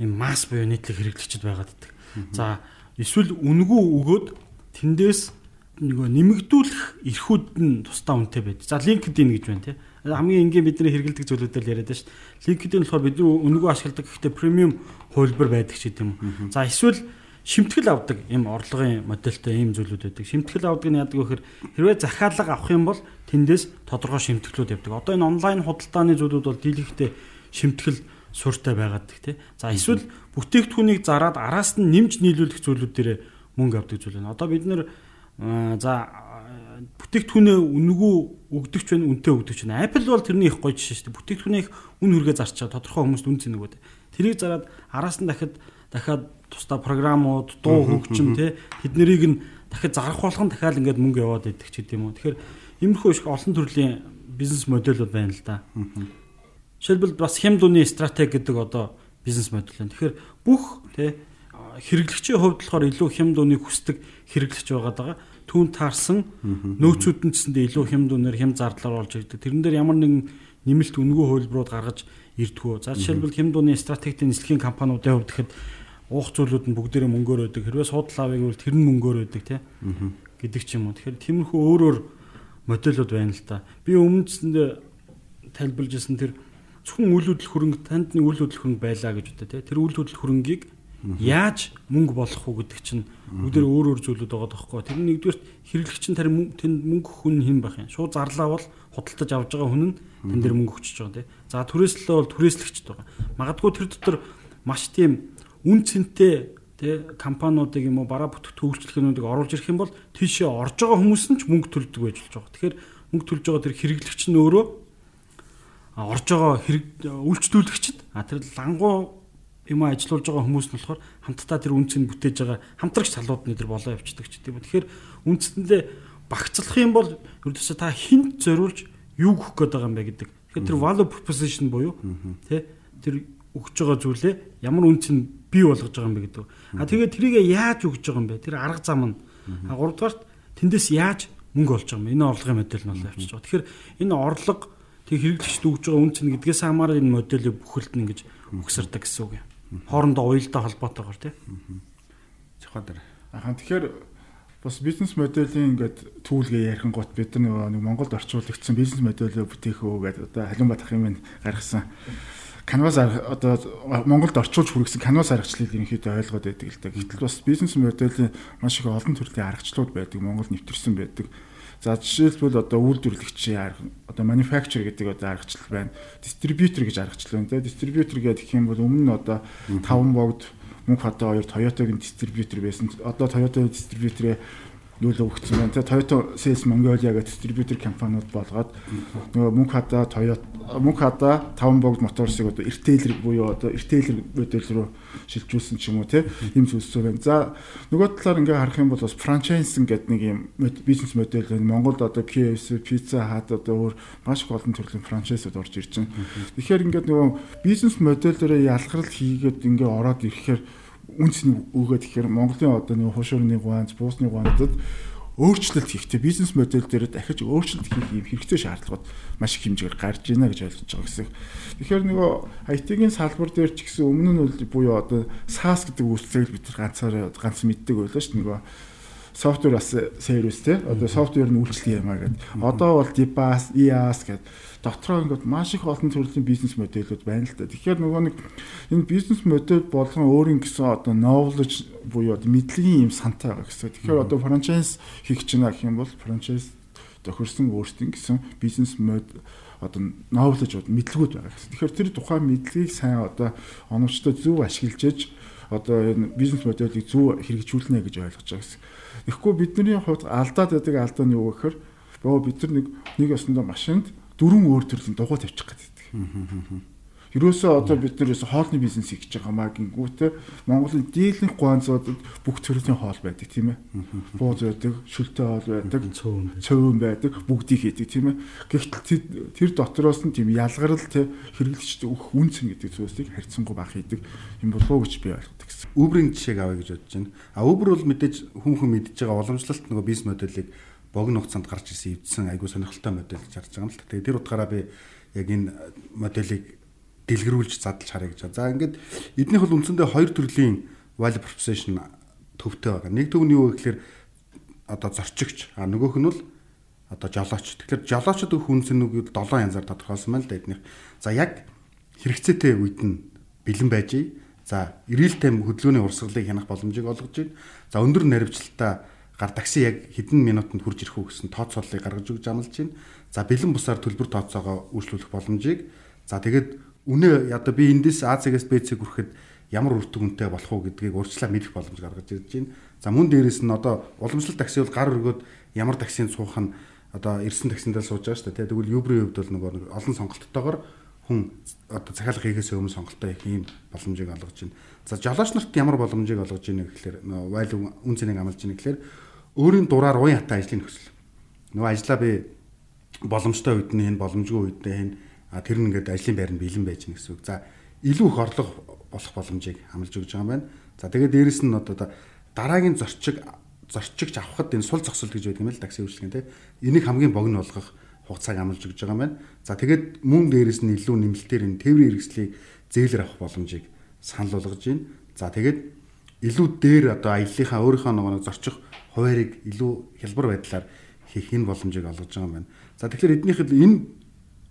ийм масс буюу нийтлэг хэрэглэгчд байгаад байдаг. За эсвэл үнгүү өгөөд тэндээс нөгөө нэмэгдүүлэх эрхүүд нь тусдаа үнэтэй байдаг. За LinkedIn гэж байна тий. Хамгийн энгийн бидний хэрэгэлдэг зүйлүүдээр л яриад байна шүү. LinkedIn болохоор бидний үнгүү ашигладаг гэхдээ премиум хувилбар байдаг ч гэдэм. За эсвэл шимтгэл авдаг ийм орлогын модельтэй ийм зүйлүүд байдаг. Шимтгэл авдаг нь яадаг вэ гэхээр хэрвээ захиалга авах юм бол тэндээс тодорхой шимтгэлүүд явдаг. Одоо энэ онлайн худалдааны зүйлүүд бол дийлэнхтэй шимтгэл суурьтай байгаад тий. За эсвэл бүтээгдэхүүнийг зарад араас нь нэмж нийлүүлэх зүйлүүд дээр мөнгө авдаг зүйл байна. Одоо бид нэр за бүтээгдэхүүнээ үнгүү өгдөгч байна, үнэтэй өгдөгч байна. Apple бол тэрний их гоё жишээ шүү дээ. Бүтээгдэхүүнээ их үн хүргээ зарчаа тодорхой хүмүүст үн цэнэ өгöd. Тэрийг зарад араас нь дахиад дахиад тусдаа програмууд, дуу хөгжим тий тэднийг нь дахиад зарах болгон дахиад ингээд мөнгө яваад идэх ч гэдэм үү. Тэгэхээр иймэрхүү их олон төрлийн бизнес модельуд байна л да. Жишээлбэл бас хям дууны стратеги гэдэг одоо бизнес модель байна. Тэгэхээр бүх тий хэрэглэгчийн хувьд болохоор илүү хям дууныг хүсдэг хэрэглэгч байгаад байгаа. Түүн таарсан нөөцүүд нь гэсэндээ илүү хям дуунаар хям зардлаар олж ирдэг. Тэрэн дээр ямар нэгэн нэмэлт үнэгүй хөлбрууд гаргаж ирдгүү. За жишээлбэл хям дууны стратегийн нислэгийн компаниудын хувьд гэхэд уух зүйлүүд нь бүгдээрээ мөнгөөр өгдөг. Хэрвээ суудлаа авъя гэвэл тэр нь мөнгөөр өгдөг тий. гэдэг ч юм уу. Тэгэхээр тиймэрхүү өөрөөр модельуд байна л та. Би өмнөсөндөө тайлбарлаж ирсэн тэр зөвхөн үйл хөдлөл хөрөнгө танд нэг үйл хөдлөл хөрөнгө байлаа гэж үтэ тий. Тэр үйл хөдлөл хөрөнгийг яаж мөнгө болох уу гэдэг чинь бүгдээр өөр өөр зүйлүүд байгаа тоххой. Тэр нэгдүгээр хэрэглэгч нь тэр тэнд мөнгө хүн хэн байх юм. Шууд зарлаа бол худалдаж авж байгаа хүн нь тэн дээр мөнгө өгчөж байгаа тий. За түрээслэлээ бол түрээслэгчд байгаа. Магадгүй тэр дотор маш тийм үн цэнтэй тий компаниудыг юм уу бараа бүтээгдэхүүн үйлчлэгээнүүдийг оруулж ирэх юм бол тийшээ орж байгаа хүмүүс нь ч мөнгө төлдөг байж болж байгаа. Тэгэхээр мөнгө төлж байгаа тэр хэрэглэгч нь өөрөө орж байгаа хэрэг үйлчлүүлэгчд а тэр лангуу юм ажилуулж байгаа хүмүүс нь болохоор хамтдаа тэр үнцийг бүтээж байгаа хамтрагч талууд нь тэр болоо явчихдаг ч тийм. Тэгэхээр үндсэндээ багцлах юм бол ердөөсөө та хинт зориулж юу гөх гээд байгаа юм бэ гэдэг. Тэгэхээр тэр value proposition буюу тий тэр өгж байгаа зүйлээ ямар үнцийг бий болгож байгаа юм бэ гэдэг. А тэгээд тэрийг яаж өгж байгаа юм бэ? Тэр арга зам нь. А гуравдугаарт тэндээс яаж мөнгө олж байгаа юм. Энэ орлогын модель нь бол явчихж байгаа. Тэгэхээр энэ орлого тэг хэрэглэгчд өгж байгаа үнц нь гэдгээс хамаараа энэ моделийг бүхэлд нь ингэж өгсөрдөг гэсэн үг юм. Хоорондоо уялдаа холбоотойгоор тий. Жохоо дээр. Ахан тэгэхээр бас бизнес моделийн ингээд түүлгээ ярих гот бид нар нэг Монголд орчуулагдсан бизнес моделөө бүтээх үү гэдэг одоо халиун батах юм гаргасан. Canvas одоо Монголд орчуулж хүргэсэн Canvas аргачлалыг ерөнхийдөө ойлгоод байдаг л да. Гэтэл бас бизнес моделийн маш их олон төрлийн аргачлалууд байдаг. Монгол нэвтэрсэн байдаг. За жишээлбэл одоо үйлдвэрлэгчийн арга одоо manufacturer гэдэг одоо аргачлал байна. Distributor гэж аргачлал байна. Distributor гэдэг юм бол өмнө нь одоо 5 богд мөнх одоо хоёр Toyota-гийн distributor байсан. Одоо Toyota-гийн distributor-ээ юу л өгсөн байна. Тэгээ Toyota Sales Mongolia гэх дистрибьютор компаниуд болгоод нөгөө мөнх хадаа Toyota мөнх хадаа 5 богд моторсыг одоо ритейлер буюу одоо ритейлер модель руу шилжүүлсэн ч юм уу тийм ийм зүйлсөө байна. За нөгөө талаар ингээ харах юм бол бас франчайзинг гэдэг нэг юм бизнес модель байна. Монголд одоо KFC, Pizza Hut одоо өөр маш их олон төрлийн франчайзууд орж ирж байна. Тэгэхээр ингээд нөгөө бизнес модельээрээ ялгарл хийгээд ингээ ороод ирэхээр үнцнийг өгөөд ихээр Монголын одоо нэг хушуурны гуанз, буусны гуанзад өөрчлөлт хийхдээ бизнес модель дээр дахиж өөрчлөлт хийх юм хэрэгтэй шаардлагууд маш их хэмжээгээр гарч ийна гэж ойлгож байгаа гэсэн. Тэгэхээр нөгөө IT-ийн салбар дээр ч гэсэн өмнө нь бол буюу одоо SaaS гэдэг үйлчлэгийг бид ганцаараа ганц мэддэг байлаа шүү дээ нөгөө софтвер бас сервис те одоо софтвер нь үйлчлэх юм аа гэдэг. Одоо бол DBAS, IaaS гэдэг дотроо ингээд маш их олон төрлийн бизнес модельүүд байна л да. Тэгэхээр нөгөө нэг энэ бизнес модель болгон өөрийн гэсэн одоо knowledge буюу одоо мэдлэгийн юм сантай байгаа гэсэн. Тэгэхээр одоо франчайз хийх чинь гэх юм бол франчайз тохирсон өөрсдийн гэсэн бизнес модель одоо knowledge мэдлгүүд байгаа гэсэн. Тэгэхээр тэр тухайн мэдлэгийг сайн одоо оновчтой зөв ашиглаж одоо энэ бизнес моделийг зөв хэрэгжүүлнэ гэж ойлгож байгаа гэсэн. Тэгэхгүй бидний хувьд алдаад байдаг алдаа нь юу гэхээр боо бид нар нэг нэг ясандаа машинд дөрвөн өөр төрлийн дугуй тавьчих гэдэг. Ерөөсөө одоо бид нэрээс хоолны бизнес хийж байгаа маа гингүүтээ Монголын дийлэнх гуанзуудад бүх төрлийн хоол байдаг тийм ээ. Бууз байдаг, шүлтэй хоол байдаг, цөөн байдаг, бүгдийг хийдэг тийм ээ. Гэхдээ тэр дотроос нь тийм ялгарл тэ хэрэглэгчд өгөх үнцэн гэдэг зүйлсийг харьцангуй бага хийдэг юм болов уу гэж би ойлгодог гэсэн. Uber-ийн жишээг авъя гэж бодож байна. А Uber бол мэдээж хүн хүн мэдж байгаа уламжлалт нөгөө бизнес моделийг богино хугацаанд гарч ирсэн эвдсэн айгүй сонирхолтой модель гэж харж байгаа юм л та. Тэгээ тэр утгаараа би яг энэ моделийг дэлгэрүүлж задлж харъя гэж. За ингээд эднийх бол үндсэндээ хоёр төрлийн value proposition төвтэй байгаа. Нэг төв нь юу гэхээр одоо зорчигч, а нөгөөх нь бол одоо жолооч. Тэгэхээр жолоочд өгөх үндсэнийг 7 янзаар тодорхойлсон байна л да эднийх. За яг хэрэгцээтэй үед нь бэлэн байж. За real time хөдөлгөөний урсгалыг хянах боломжийг олгож байна. За өндөр наривчлалтаа гар такси яг хэдэн минутанд хурж ирэх үү гэсэн тооцооллыг гаргаж өгч амлаж байна. За бэлэн бусаар төлбөр тооцоогоо үйлчлүүлэх боломжийг за тэгээд үнэ одоо би эндээс Азиас БЦ хүрэхэд ямар үр дүнтэй болох уу гэдгийг урьдчилан мэдэх боломж гаргаж ирж байна. За мөн дээрэс нь одоо уламжлалт такси бол гар өргөд ямар таксинд суух нь одоо ирсэн таксиндаа сууж байгаа шүү дээ. Тэгвэл Uber-ийн хувьд бол нөгөө олон сонголттойгоор хүн одоо захиалга хийхээс өмнө сонголтоо их ийм боломжийг олгож байна. За жолооч нарт ямар боломжийг олгож байна гэхээр вайл үн цэнийг амлаж байна гэхээр өөрийн дураар уян хатаа ажлыг нөхсөл. Нөгөө ажлаа би боломжтой үед нь хэн боломжгүй үед нь хэн тэр нь ингээд ажлын байр нь бэлэн байж гэнэ гэсэн үг. За илүү их орлого болох боломжийг амлаж өгч байгаа юм байна. За тэгээд дээрэс нь одоо дараагийн зорчиг зорчигч авахд энэ сул зогсолт гэж байдаг юм л такси үйлчлэгэн тийм. Энийг хамгийн богино болгох хугацааг амлаж өгч байгаа юм байна. За тэгээд мөн дээрэс нь илүү нэмэлтээр энэ тээврийн хэрэгслийг зээлэр авах боломжийг санал болгож байна. За тэгээд илүү дээр одоо аяллахаа өөрийнхөө нэг зорчих хуваарийг илүү хялбар байдлаар хийх энэ боломжийг олгож байгаа юм байна. За тэгэхээр эднийхэд энэ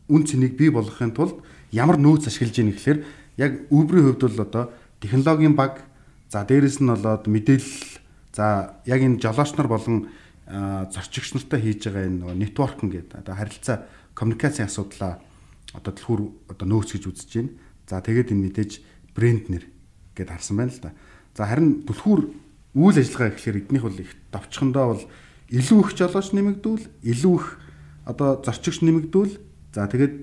үн цэнийг бий болгохын тулд ямар нөөц ашиглаж ийн гэхээр яг Uber-ийн хувьд бол одоо технологийн баг за дээрэс нь болоод мэдээлэл за яг энэ жолооч нар болон зорчигч нартай хийж байгаа энэ нөгөө нэтворкинг гэдэг одоо харилцаа коммуникацийн асуудлаа одоо төлхөр одоо нөөц гэж үзэж байна. За тэгээд энэ мэдээж брэнд нэр гэдээ харсан байна л да. За харин түлхүүр үйл ажиллагаа гэхэлэр эднийх бол их давчхандаа бол илүү их жолооч нэмэгдүүл, илүү их одоо зорчигч нэмэгдүүл. За тэгээд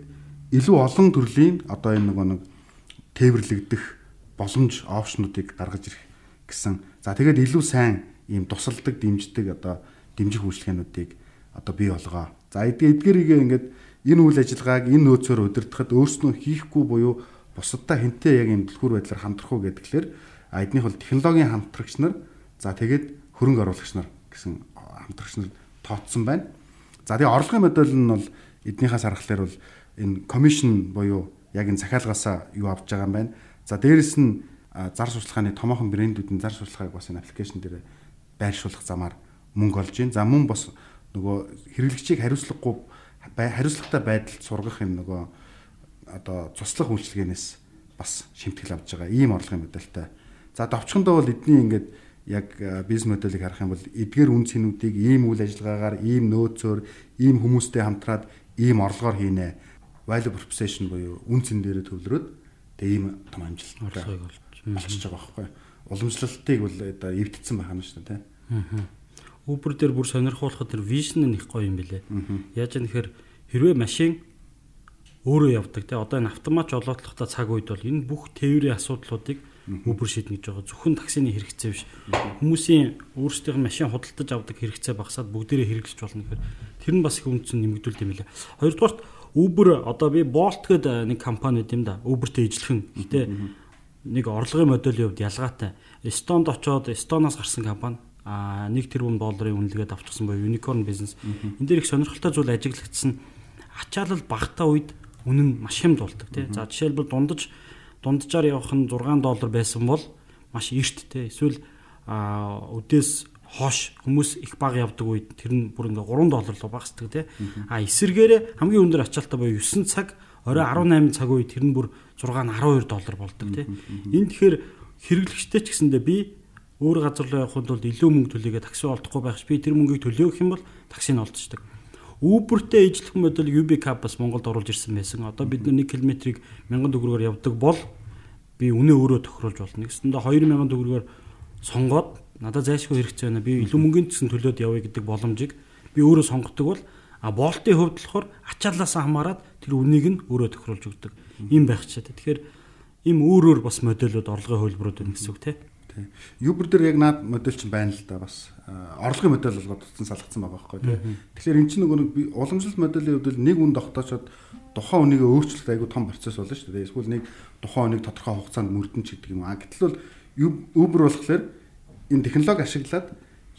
илүү олон төрлийн одоо энэ нөгөө нэг тээвэрлэгдэх боломж опшнуудыг гаргаж ирэх гэсэн. За тэгээд илүү сайн ийм тусалдаг, дэмждэг одоо дэмжих үйлчлэгээнүүдийг одоо бий болгоо. За эдгээрийг ингээд энэ үйл ажиллагааг энэ нөөцөөр удирдахад өөрснөө хийхгүй буюу бусадтай хинтээ яг юм дэлгүүр байдлаар хамтрах уу гэдгээр эднийх бол технологийн хамтрагч нар за тэгээд хөрөнгө оруулагч нар гэсэн хамтрагч нар тооцсон байна. За тэгээ орлогын модель нь бол эднийхээс харахаар бол энэ commission буюу яг энэ захиалгаасаа юу авч байгаа юм байна. За дээрэс нь зар сурталчилгааны томоохон брэндүүдийн зар сурталчилгааг бас энэ аппликейшн дээр байршуулах замаар мөнгө олж гин. За мөн бас нөгөө хэрэглэгчийг хариуцлагагүй хариуцлагатай байдалд сургах юм нөгөө одоо цуслах үйлчилгээнээс бас шимтгэл авж байгаа ийм орлогын модельтай. За довчхондоо бол эдний ингээд яг бизнес модельийг харах юм бол эдгээр үн цэнүүдийг ийм үйл ажиллагаагаар ийм нөөцөөр ийм хүмүүстэй хамтраад ийм орлогоор хийнэ. Value proposition буюу үн цэн дээрээ төвлөрөөд тэгээ ийм том амжилт орлогыг олж байгаа байхгүй. Уламжлалтыг бол одоо эвдсэн байх юм шүү дээ. Аа Uber дээр бүр сонирхуулахад тэр vision нь их гоё юм билэ. Яаж нэхэр хэрвээ машин өөрөө явдаг те одоо энэ автомат жолоодлоготой цаг үед бол энэ бүх тээврийн асуудлуудыг Uber шийднэ гэж байгаа. Зөвхөн таксины хэрэгцээ биш. Хүмүүсийн өөрсдийнх нь машин худалдаж авдаг хэрэгцээ багасаад бүгдээрээ хэрэглэж болно гэхээр тэр нь бас их үнцэн нэмэгдүүлд юм билэ. Хоёрдугаарт Uber одоо би Bolt гэдэг нэг компани гэдэм да. Uber-тэй ижилхэн. Гэтэ нэг орлогын моделийн хувьд ялгаатай. Эстонд очоод Эстоноос гарсан компани а 1 тэрбум долларын үнэлгээд авчихсан буюу unicorn business. Энд дээр их сонирхолтой зүйл ажиглагдсан. Ачаалал багтаа үед үнэн маш хямд болдог тий. За жишээлбэл дундаж дунджаар явах нь 6 доллар байсан бол маш эрт тий. Эсвэл өдөөс хоош хүмүүс их бага явдаг үед тэр нь бүр ингээ 3 доллар руу багасдаг тий. А эсэргээрээ хамгийн өндөр ачаалтаа буюу 9 цаг орой 18 цаг үед тэр нь бүр 6 12 доллар болдог тий. Энэ тэгэхээр хэрэглэгчтэй ч гэсэндээ би өөр газар руу явахын тулд илүү мөнгө төлөйгээ такси олдохгүй байх ш би тэр мөнгийг төлөөх юм бол таксиг олдчихдаг. Uber-тэй ижлэх модель UB Cab бас Монголд оруулж ирсэн байсан. Одоо бид 1 км-ийг 1000 төгрөгөөр явдаг бол би үнэ өөрөө тохируулж болно. Гэсэндээ 2000 төгрөгөөр сонгоод надад зайлшгүй хэрэгцээ байна. Би илүү мөнгөний төсөн төлөөд явъя гэдэг боломжийг би өөрөө сонгодог бол а болтын хувьд болохоор ачааллаас хамаарат тэр үнийг нь өөрөө тохируулж өгдөг. Ийм байх чаа. Тэгэхээр ийм өөр өөр бас модельуд орлогын хөлбөрүүд байна гэсэн үг тийм. Тий. Uber дээр яг наад модель чинь байна л да бас орлогын модель болгоод утсан салгацсан байгаа байхгүй тий. Тэгэхээр эн чинь нөгөө нэг уламжлалт моделийн хувьд нэг үн тогтоочод тухайн үнийгээ өөрчлөлт айгүй том процесс болно шүү дээ. Эсвэл нэг тухайн үнийг тодорхой хугацаанд мөрдөн ч гэдэг юм аа. Гэтэл бол Uber болохоор энэ технологи ашиглаад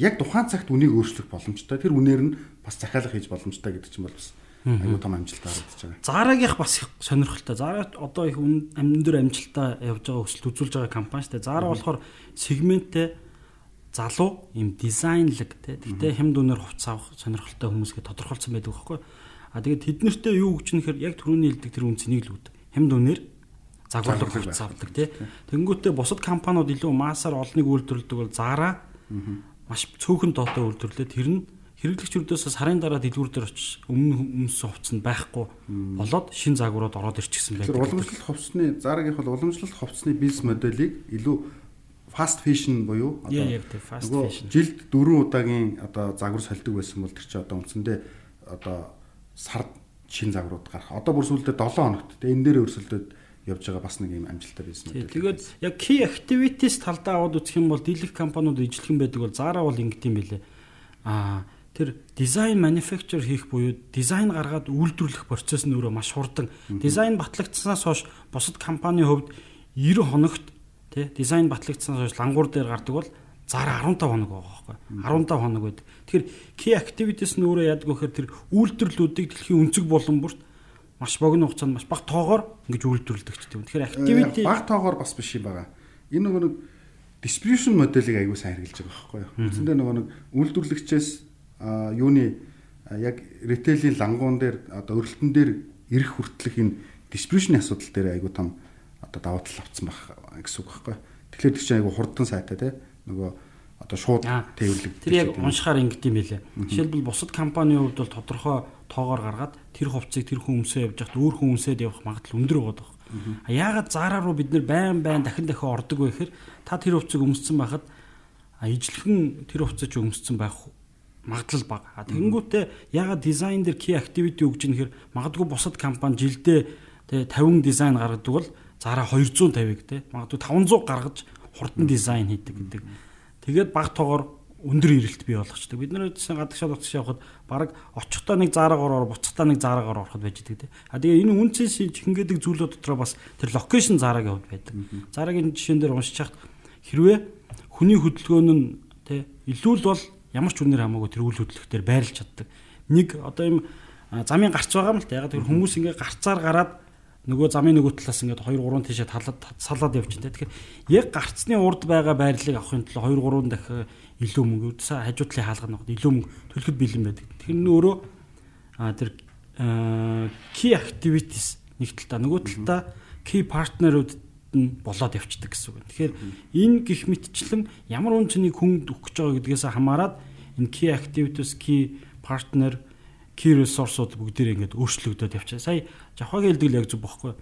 яг тухайн цагт үнийг өөрчлөх боломжтой. Тэр үнээр нь бас захиалга хийж боломжтой гэдэг чинь бол бас аюу том амжилт гаргаж байгаа. Зарагийнх бас их сонирхолтой. Зара одоо их өндөр амжилтаа явж байгаа өсөлт үзүүлж байгаа компани шүү дээ. Зара болохоор сегменттэй залуу юм дизайнлэг те. Тэгтээ хэм дүнээр хувц авах сонирхолтой хүмүүсгээ тодорхойлсон байдаг байхгүй. А тэгээд тэднэртээ юу гэж нэхэр яг түрүүний хэлдэг тэр үнцнийг л үүд. Хэм дүнээр загварлаг хувцас авдаг тий. Тэнгүүтээ бусад компаниуд илүү массаар олныг үйлдвэрлэдэг бол Zara маш цөөхөн доотой үйлдвэрлээд тэр нь хэрэглэгчдөөс сарын дараа дэлгүүр дээр очиж өмнө өмсөн хувцас нь байхгүй болоод шин загварууд ороод ирчихсэн байдаг. Тэр уламжлалт хувцсны Zara-гийн бол уламжлалт хувцсны бизнес моделийг илүү fast fashion буюу одоо жилд 4 удаагийн одоо загвар солидог байсан бол тэр чи одоо үндсэндээ одоо сард шин загварууд гарах. Одоо бүр сүүлдээ 7 хоногт тэгээ энэ дээр өрсөлдөд явж байгаа бас нэг юм амжилттай байсан юм. Тэгээд яг key activities талдаа аваад үзэх юм бол дийлэх компаниуд ижилхэн байдаг бол Zara бол ингэт юм билэ. Аа тэр дизайн manufacture хийх буюу дизайн гаргаад үйлдвэрлэх процесс нь өөрөө маш хурдан. Дизайн батлагдсанаас хойш бусад компанийн хувьд 90 хоногт тий дизайн батлагдсанаас хойш лангуур дээр гардаг бол Зара 15 хоног байгаа байхгүй 15 хоног байдаг. Тэгэхээр key activities нь өөрөө яадаг вэ гэхээр тэр үйлдвэрлэлүүдийг дэлхийн өнцөг болон бүрт маш богино хугацаанд маш бага тоогоор ингэж үйлдвэрлэдэг ч юм. Тэгэхээр activity бага тоогоор бас биш юм байгаа. Энэ нөгөө нэг distribution моделийг аягүй сайн хэрэгжилж байгаа байхгүй юу. Үндсэндээ нөгөө нэг үйлдвэрлэгчээс юуны яг ритейлийн лангуун дээр одоо өрөлтөн дээр ирэх хүртэлх энэ distribution асуудал дээр аягүй том одоо даваа тал авцсан байх гэсэн үг байхгүй. Тэгэхээр чинь аягүй хурдан сайтай те нөгөө одоо шууд тээвэрлэг. Тэр яг уншихаар ингэдэм байлээ. Жишээлбэл бусад компанийн хувьд бол тодорхой тоогоор гаргаад тэр хувцсыг тэр хүн өмсөө явж хахад өөр хүн өмсөд явах магадлал өндөр байгаа. А яагаад заараа руу бид нэр байн байн дахин дахин ордог вэ гэхээр та тэр хувцсыг өмссөн байхад ижлэхэн тэр хувцас ч өмссөн байх магадлал бага. А тэгэнгүүтээ яагаад дизайн дээр key activity өгж ийн гэхээр магадгүй бусад компани жилдээ тэ 50 дизайн гаргадаг бол зараа 250-ыг тэ магадгүй 500 гаргаж хурдан дизайн хийдэг гэдэг. Тэгээд баг тоогоор өндөр ирэлт бий болгочдөг. Бид нэр гадагшаа утас явахад баг очихдоо нэг заараагаар ор, буцахтаа нэг заараагаар ороход байж идэг тийм. А тэгээ энэ үнцээс хингээдэг зүйлүүд дотроо бас тэр локейшн заарагийн хувьд байдаг. Заарагийн жишээн дээр уншиж хахад хэрвээ хүний хөдөлгөөн нь тий илүү л бол ямар ч үнээр хамаагүй тэр үйл хөдлөлтөөр байрлаж чаддаг. Нэг одоо юм замын гарц байгаа юм л та. Яг тэр хүмүүс ингээ гарцаар гараад нөгөө замын нөгөө талаас ингээд 2 3 тийшээ талаад салаад явчихна. Тэгэхээр яг гарцны урд байгаа байрлалыг авахын тулд 2 3 дахин илүү мөнгө өдсө хажуу талын хаалганы нөхд илүү мөнгө төлөхөд бэлэн байдаг. Тэр нь өөрөө тэр key activities нэг талдаа нөгөө талдаа key partner-ууд нь болоод явцдаг гэсэн үг. Тэгэхээр энэ гих мэтчлэн ямар үн цэнийг хүн өгөх гэж байгаа гэдгээс хамаарат энэ key activities, key partner key resource-ууд бүгдээ ингээд өөрчлөгдөд явчихсан. Сая Жавхагийн хэлдэг л яг зүг бохгүй.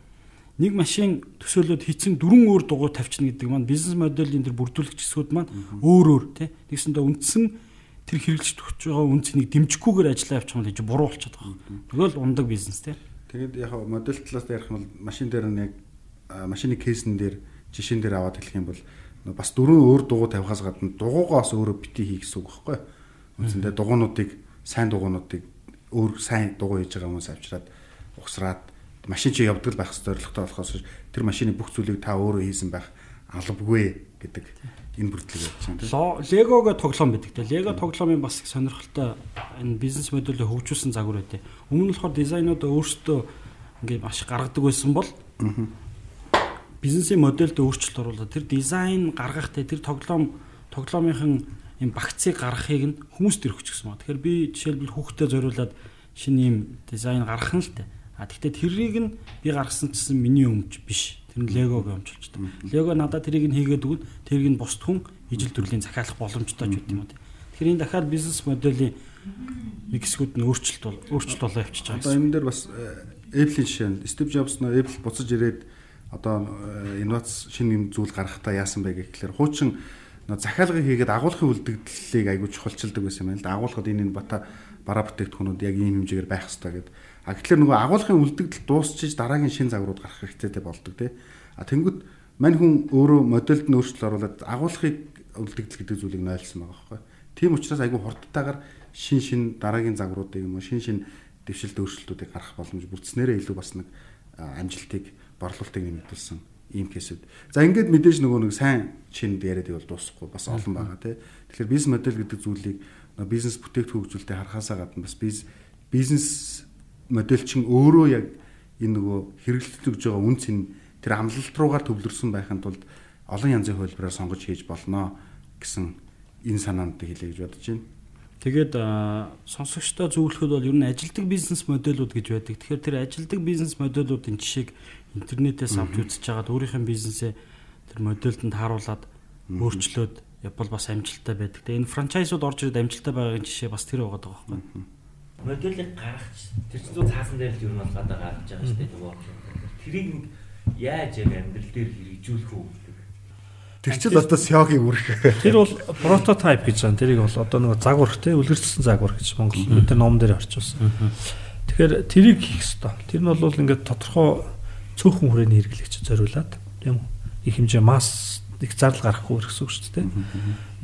Нэг машин төсөөлөд хийцэн дөрвөн өөр дугуй тавьчихна гэдэг маань бизнес моделийн тэр бүрдүүлэгч хэсгүүд маань өөр өөр тий. Тэгсэндээ үндсэн тэр хэрэгжилт өгч байгаа үнцнийг дэмжихгүйгээр ажиллаа явуучих юм л гэж буруу болчиход байгаа. Тэгэл ундаг бизнес тий. Тэгээд яг модель талаас ярих нь бол машин дээр нь яг машины кейсэн дээр жишээн дээр аваад хэлэх юм бол бас дөрвөн өөр дугуй тавихаас гадна дугуйгаас өөрөө бити хий гэсэн үг байхгүй. Үндсэндээ дугуйнуудыг сайн дугуйнуудыг өөр сайн дугуй хийж байгаа хүмүүс авчираад ухсраад машин чи явдаг байх зорилготой болохоос тэр машины бүх зүйлийг та өөрөө хийсэн байх албагүй гэдэг энэ бүрдлэг явж байна тийм. Легогийн тоглоом байдаг тийм. Лего тоглоомын бас сонирхолтой энэ бизнес модулийг хөгжүүлсэн загвар байдیں۔ Өмнө нь болохоор дизайнууд өөрсдөө ингээд маш гаргадаг байсан бол бизнесийн модельд өөрчлөлт оруулаад тэр дизайн гаргахтай тэр тоглоом тоглоомынхан юм багцыг гаргахыг нь хүмүүст өргөж гисэн маа. Тэгэхээр би жишээлбэл хүүхдэд зориулаад шинэ юм дизайн гаргах нь л тээ. А тэгтээ тэрийг нь би гаргасан чинь миний өмч биш. Тэр нь легог өмчилчтэй. Лего надад тэрийг нь хийгээд өгвөл тэрийг нь бусд хүн ижил төрлийн захиалах боломжтой ч үт юм уу. Тэгэхээр энэ дахиад бизнес моделийн нэг хэсгүүд нь өөрчлөлт бол өөрчлөлт болоо явчихж байгаа. Одоо энэ дээр бас э, Apple-ийн жишээ нь Steve Jobs нөө Apple буцаж ирээд одоо э, инновац шинэ юм зүйл гаргахтаа яасан бэ гэхлээр хуучин захиалгыг хийгээд агуулгын үлдэгдлийг аягүй чухалчилдаг байсан юм байна л да. Агуулгад энэ бата бараа бүтээгдэхүүнүүд яг ийм хэмжээгээр байх хэрэгтэй гэдэг. А гэхэлэр нөгөө агуулгын үлдэгдэл дуусчиж дараагийн шин загварууд гарах хэрэгтэй болдог тий. А тэнгууд мань хүн өөрөө модельд нь өөрчлөлт оруулаад агуулгыг үлдэгдэл гэдэг зүйлийг нойлсон байгаа байхгүй. Тийм учраас аягүй хурдтайгаар шин шин дараагийн загваруудыг юм уу шин шин дэвшилт өөрчлөлтүүдийг гарах боломж бүрдснээрээ илүү бас нэг амжилтыг борлуулалтыг нэмэгдүүлсэн ийм кейсүүд. За ингээд мэдээж нөгөө нэг сайн чинд яриад бол дуусахгүй бас олон байгаа тий. Тэгэхээр бизнес модель гэдэг зүйлийг бизнес бүтээгдэхүүн хөгжүүлэлтэд харахаасаа гадна бас бизнес модель чин өөрөө яг энэ нөгөө хэрэглэгдэж байгаа үн цэн тэр амлалт руугаар төвлөрсөн байхын тулд олон янзын хөлбөрөөр сонгож хийж болно гэсэн энэ санаанд хэлье гэж бодож байна. Тэгээд сонсогчдоо зөвлөхөд бол ер нь ажилдаг бизнес модельуд гэж байдаг. Тэгэхээр тэр ажилдаг бизнес модельуудын жишээг интернетээс авч үзэж хагаад өөрийнх нь бизнесээ тэр модельд нь тааруулаад өөрчлөөд явбал бас амжилттай байдаг. Тэгээ энэ франчайзууд орж ирээд амжилттай байгаагийн жишээ бас тэр байгаа байхгүй. Модельийг гаргаж тэр чинь зүү цаасан дээр л ер нь бол гадаа гаргаж байгаа шүү дээ нөгөө. Тэрийг яаж яг амьдрал дээр хэрэгжүүлэх үү Тэр чил одоо сёгийн үрх. Тэр бол прототип гэж байна. Тэрийг бол одоо нэг загвар те үлгэрсэн загвар гэж Монгол бид нар ном дээр орчуулсан. Тэгэхээр тэрийг хийх ёстой. Тэр нь бол ингээд тодорхой цөөхөн хүрээний хэрэглэгч зориулаад тийм үү? Их хэмжээ масс их зардал гарахгүй гэсэн үг шүү дээ.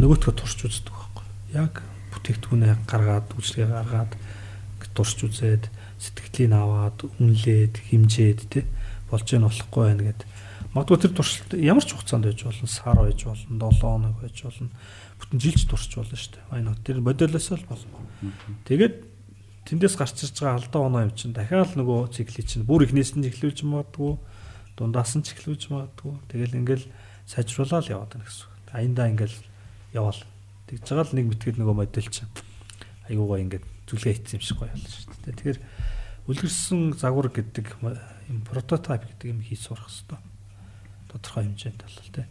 Нөгөөтгөө турш үздэг байхгүй. Яг бүтээгдэхүүнээ гаргаад, үйлчлэгээ гаргаад турш үзээд сэтгэлийг аваад, үнэлээд, хэмжээд тий болж ийн болохгүй байх гэдэг Магадгүй тэр туршилт ямар ч хугацаанд байж болно, сар байж болно, 7 хоног байж болно. Бүтэн жилч туршиж болно шүү дээ. Вайнууд тэр модельээс л болно. Тэгээд тэндээс гарч ирж байгаа алдаа оноо юм чинь дахиад нөгөө циклийг чинь бүр ихнээс нь эхлүүлж магадгүй, дундаас нь эхлүүлж магадгүй. Тэгэл ингээл сайжруулаад яваад байна гэсэн үг. Аяндаа ингээл яваал. Тэгж байгаа л нэг мэтгэл нөгөө модель чинь аюугаа ингээд зүлгээ хийсэн юм шиг гоё болно шүү дээ. Тэгэхээр үлгэрсэн загвар гэдэг юм прототип гэдэг юм хийж сурах хэрэгтэй тодорхой хэмжээнд бол тэ.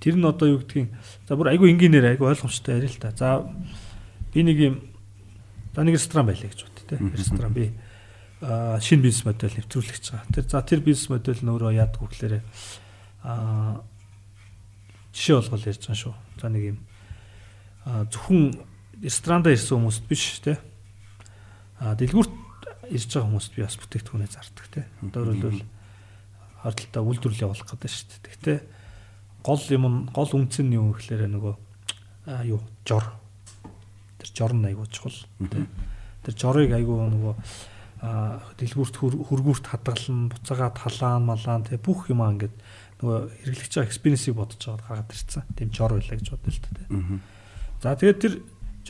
Тэр нь одоо юу гэдгийг за бүр айгүй энгийнээр айгүй ойлгомжтой яриа л та. За би нэг юм за нэг ресторан байлаа гэж бод тэ. Ресторан би а шинэ бизнес модель нэвтрүүлэх гэж байгаа. Тэр за тэр бизнес модель нь өөрөө яадаг вэ гэхээр а жишээ болгол ярьж байгаа шүү. За нэг юм зөвхөн ресторанда ирсэн хүмүүст биш те. Дэлгүүрт ирж байгаа хүмүүст би бас бүтээгдэхүүнээ зардаг те. Одоо өөрөлдвөл хордлолтой үйлдвэрлэл явуулах гэдэг шүү дээ. Гэхдээ гол юм нь гол үнц нь юу гэхээр нөгөө юу жор. Тэр жор нь айгуу чухал. Тэр жорыг айгуу нөгөө дэлгүүрт хөргүүрт хадгална, буцаагаад халаан малаан тэг бүх юм аа ингээд нөгөө хэрэглэгч байгаа экспириенсийг бодож аваад гаргаад ирсэн. Тийм жор байлаа гэж бодлоо л дээ. За тэгээд тэр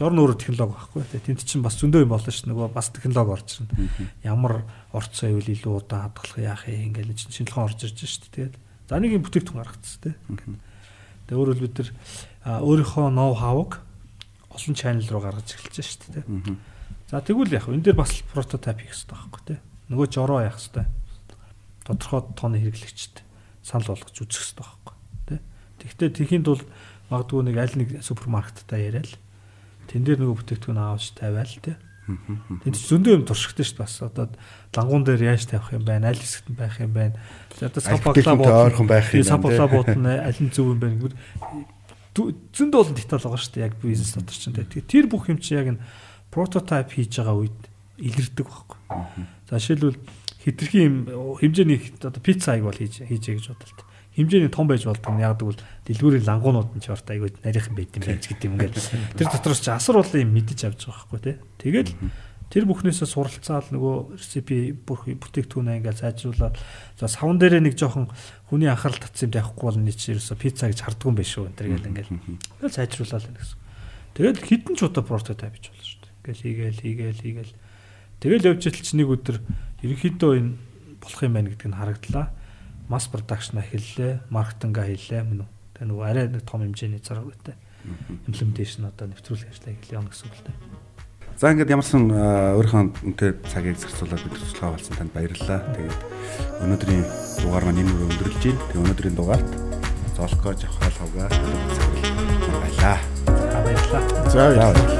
жор нөөрө технологи байхгүй. Тэнд чинь бас зөндөө юм болно ш. Нөгөө бас технологи орж ирнэ. Ямар орцоо ивэл илүү удаан хадгалах яах юм ингээл шинжилгээ орж ирж ш. Тэгээд за нэг юм бүтээгдэхүүн гаргацсан тийм. Тэгээд өөрөөр бид нар өөрийнхөө ноу хавыг олон чанал руу гаргаж эхэлж ш. Тийм. За тэгвэл яг энэ дээр бас прототип хийх хэрэгтэй байхгүй тийм. Нөгөө жороо яах хэрэгтэй. Тодорхой тооны хэрэглэгчд санал болгож үзэх хэрэгтэй байхгүй тийм. Тэгвэл тэхийн тулд магадгүй нэг аль нэг супермаркеттай яриад тэн дээр нөгөө бүтээгдэхүүн аваад тавиал те. Тэнд зөндөө юм туршигтай шүү дээ бас одоо лангуун дээр яаж тавих юм байна, аль хэсэгт байх юм байна. Одоо сапаглаа буудлын байх юм байна. Сапаглаа буудлын аль нь зөв юм байна гэвэл зөндөө олон деталь байгаа шүү дээ яг бизнес дотор чинь те. Тэр бүх юм чинь яг н прототип хийж байгаа үед илэрдэг байхгүй. За жишээлбэл хитрхи юм хэмжээний одоо пицца аяг бол хийж хийжээ гэж бодлоо хэмжээний том байж болдог нь яг гэвэл дэлгүүрийн лангуунууд нь ч орт айгүй нарийнхан байт юм байж гэдэг юм ингээл тэр дотроос ч асар болон юм мэдэж авч байгаа байхгүй тий Тэгэл тэр бүхнээсээ суралцаал нөгөө рецепи бүх бүтээгдэхүүнээ ингээл сайжруулаад за савн дээрээ нэг жоохон хүний анхаарал татсан юм тавихгүй бол нэг ерөөсө пицца гэж харддаг юм биш үү энэ гэл ингээл. Ингээл сайжруулаад байна гэсэн. Тэгэл хідэн ч удаа прототип хийж болно шүү дээ. Ингээл хийгээл хийгээл хийгээл. Тэгэл явж итл чи нэг өдөр ерөнхийдөө энэ болох юм байна гэдг нь харагдлаа масс продакшн эхэллээ, маркетинг хийлээ мөн үү. Тэгээ нөгөө арай нэг том хэмжээний заргуутай имплементашн одоо нэвтрүүлэх ажлаа эхэллээ юм гэсэн үг л дээ. За ингээд ямарсан өөрийнхөө үнэтэй цагийг зарцуулаад бид туслахаа болсон танд баярлалаа. Тэгээд өнөөдрийн дугаар маань энэ үрээ өндөрлөж байна. Тэгээд өнөөдрийн дугаарт Золко Жавхал хавга баярлалаа. Баярлалаа. За баярлалаа.